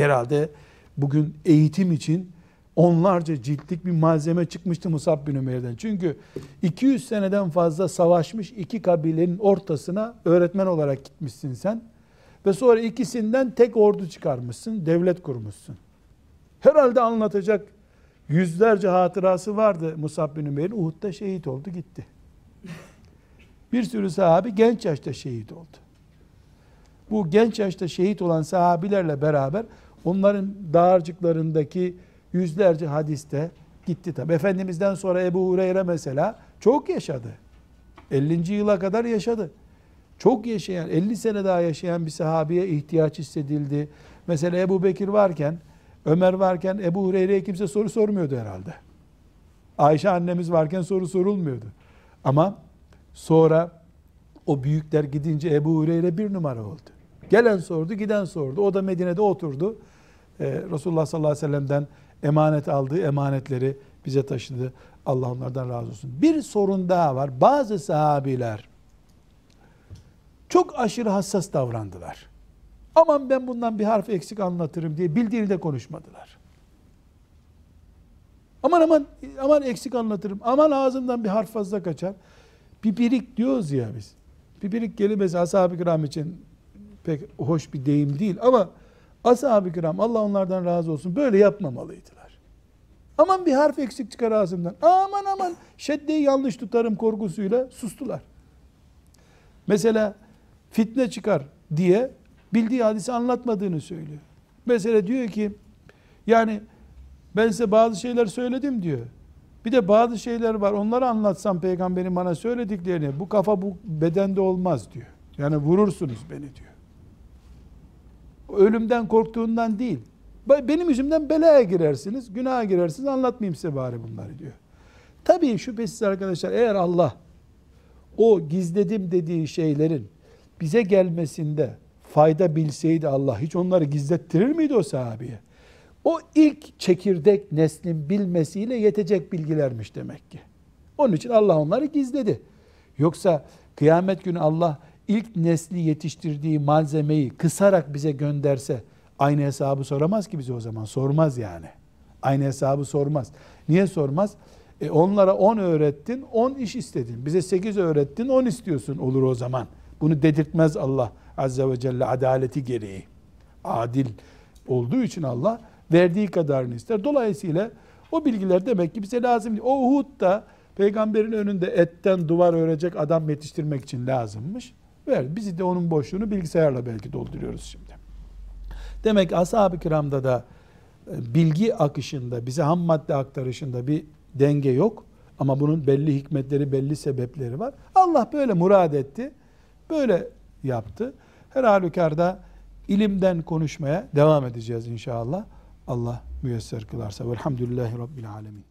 Herhalde bugün eğitim için onlarca ciltlik bir malzeme çıkmıştı Musab bin Ümeyr'den. Çünkü 200 seneden fazla savaşmış iki kabilenin ortasına öğretmen olarak gitmişsin sen. Ve sonra ikisinden tek ordu çıkarmışsın, devlet kurmuşsun. Herhalde anlatacak yüzlerce hatırası vardı Musab bin Ümeyr'in. Uhud'da şehit oldu gitti. Bir sürü sahabi genç yaşta şehit oldu. Bu genç yaşta şehit olan sahabilerle beraber onların dağarcıklarındaki yüzlerce hadiste gitti tabi. Efendimizden sonra Ebu Hureyre mesela çok yaşadı. 50. yıla kadar yaşadı. Çok yaşayan, 50 sene daha yaşayan bir sahabiye ihtiyaç hissedildi. Mesela Ebu Bekir varken, Ömer varken Ebu Hureyre'ye kimse soru sormuyordu herhalde. Ayşe annemiz varken soru sorulmuyordu. Ama sonra o büyükler gidince Ebu Hureyre bir numara oldu. Gelen sordu, giden sordu. O da Medine'de oturdu. Ee, Resulullah sallallahu aleyhi ve sellem'den emanet aldığı emanetleri bize taşıdı. Allah onlardan razı olsun. Bir sorun daha var. Bazı sahabiler çok aşırı hassas davrandılar. Aman ben bundan bir harf eksik anlatırım diye bildiğini de konuşmadılar. Aman aman aman eksik anlatırım. Aman ağzımdan bir harf fazla kaçar. Pipirik diyoruz ya biz. Pipirik kelimesi ashab-ı kiram için pek hoş bir deyim değil ama ashab-ı kiram Allah onlardan razı olsun böyle yapmamalıydılar. Aman bir harf eksik çıkar ağzımdan. Aman aman şeddeyi yanlış tutarım korkusuyla sustular. Mesela fitne çıkar diye bildiği hadisi anlatmadığını söylüyor. Mesela diyor ki yani ben size bazı şeyler söyledim diyor. Bir de bazı şeyler var onları anlatsam peygamberin bana söylediklerini bu kafa bu bedende olmaz diyor. Yani vurursunuz beni diyor. Ölümden korktuğundan değil. Benim yüzümden belaya girersiniz, günaha girersiniz anlatmayayım size bari bunları diyor. Tabii şüphesiz arkadaşlar eğer Allah o gizledim dediği şeylerin bize gelmesinde fayda bilseydi Allah hiç onları gizlettirir miydi o sahabeye? O ilk çekirdek neslin bilmesiyle yetecek bilgilermiş demek ki. Onun için Allah onları gizledi. Yoksa kıyamet günü Allah ilk nesli yetiştirdiği malzemeyi kısarak bize gönderse aynı hesabı soramaz ki bize o zaman. Sormaz yani. Aynı hesabı sormaz. Niye sormaz? E onlara 10 öğrettin, 10 iş istedin. Bize 8 öğrettin, 10 istiyorsun olur o zaman. Bunu dedirtmez Allah Azze ve Celle adaleti gereği. Adil olduğu için Allah verdiği kadarını ister. Dolayısıyla o bilgiler demek ki bize lazım değil. O Uhud'da peygamberin önünde etten duvar örecek adam yetiştirmek için lazımmış. Ver. Bizi de onun boşluğunu bilgisayarla belki dolduruyoruz şimdi. Demek ashab-ı kiramda da e, bilgi akışında, bize ham madde aktarışında bir denge yok. Ama bunun belli hikmetleri, belli sebepleri var. Allah böyle murad etti. Böyle yaptı. Her halükarda ilimden konuşmaya devam edeceğiz inşallah. Allah müyesser kılarsa. Velhamdülillahi Rabbil Alemin.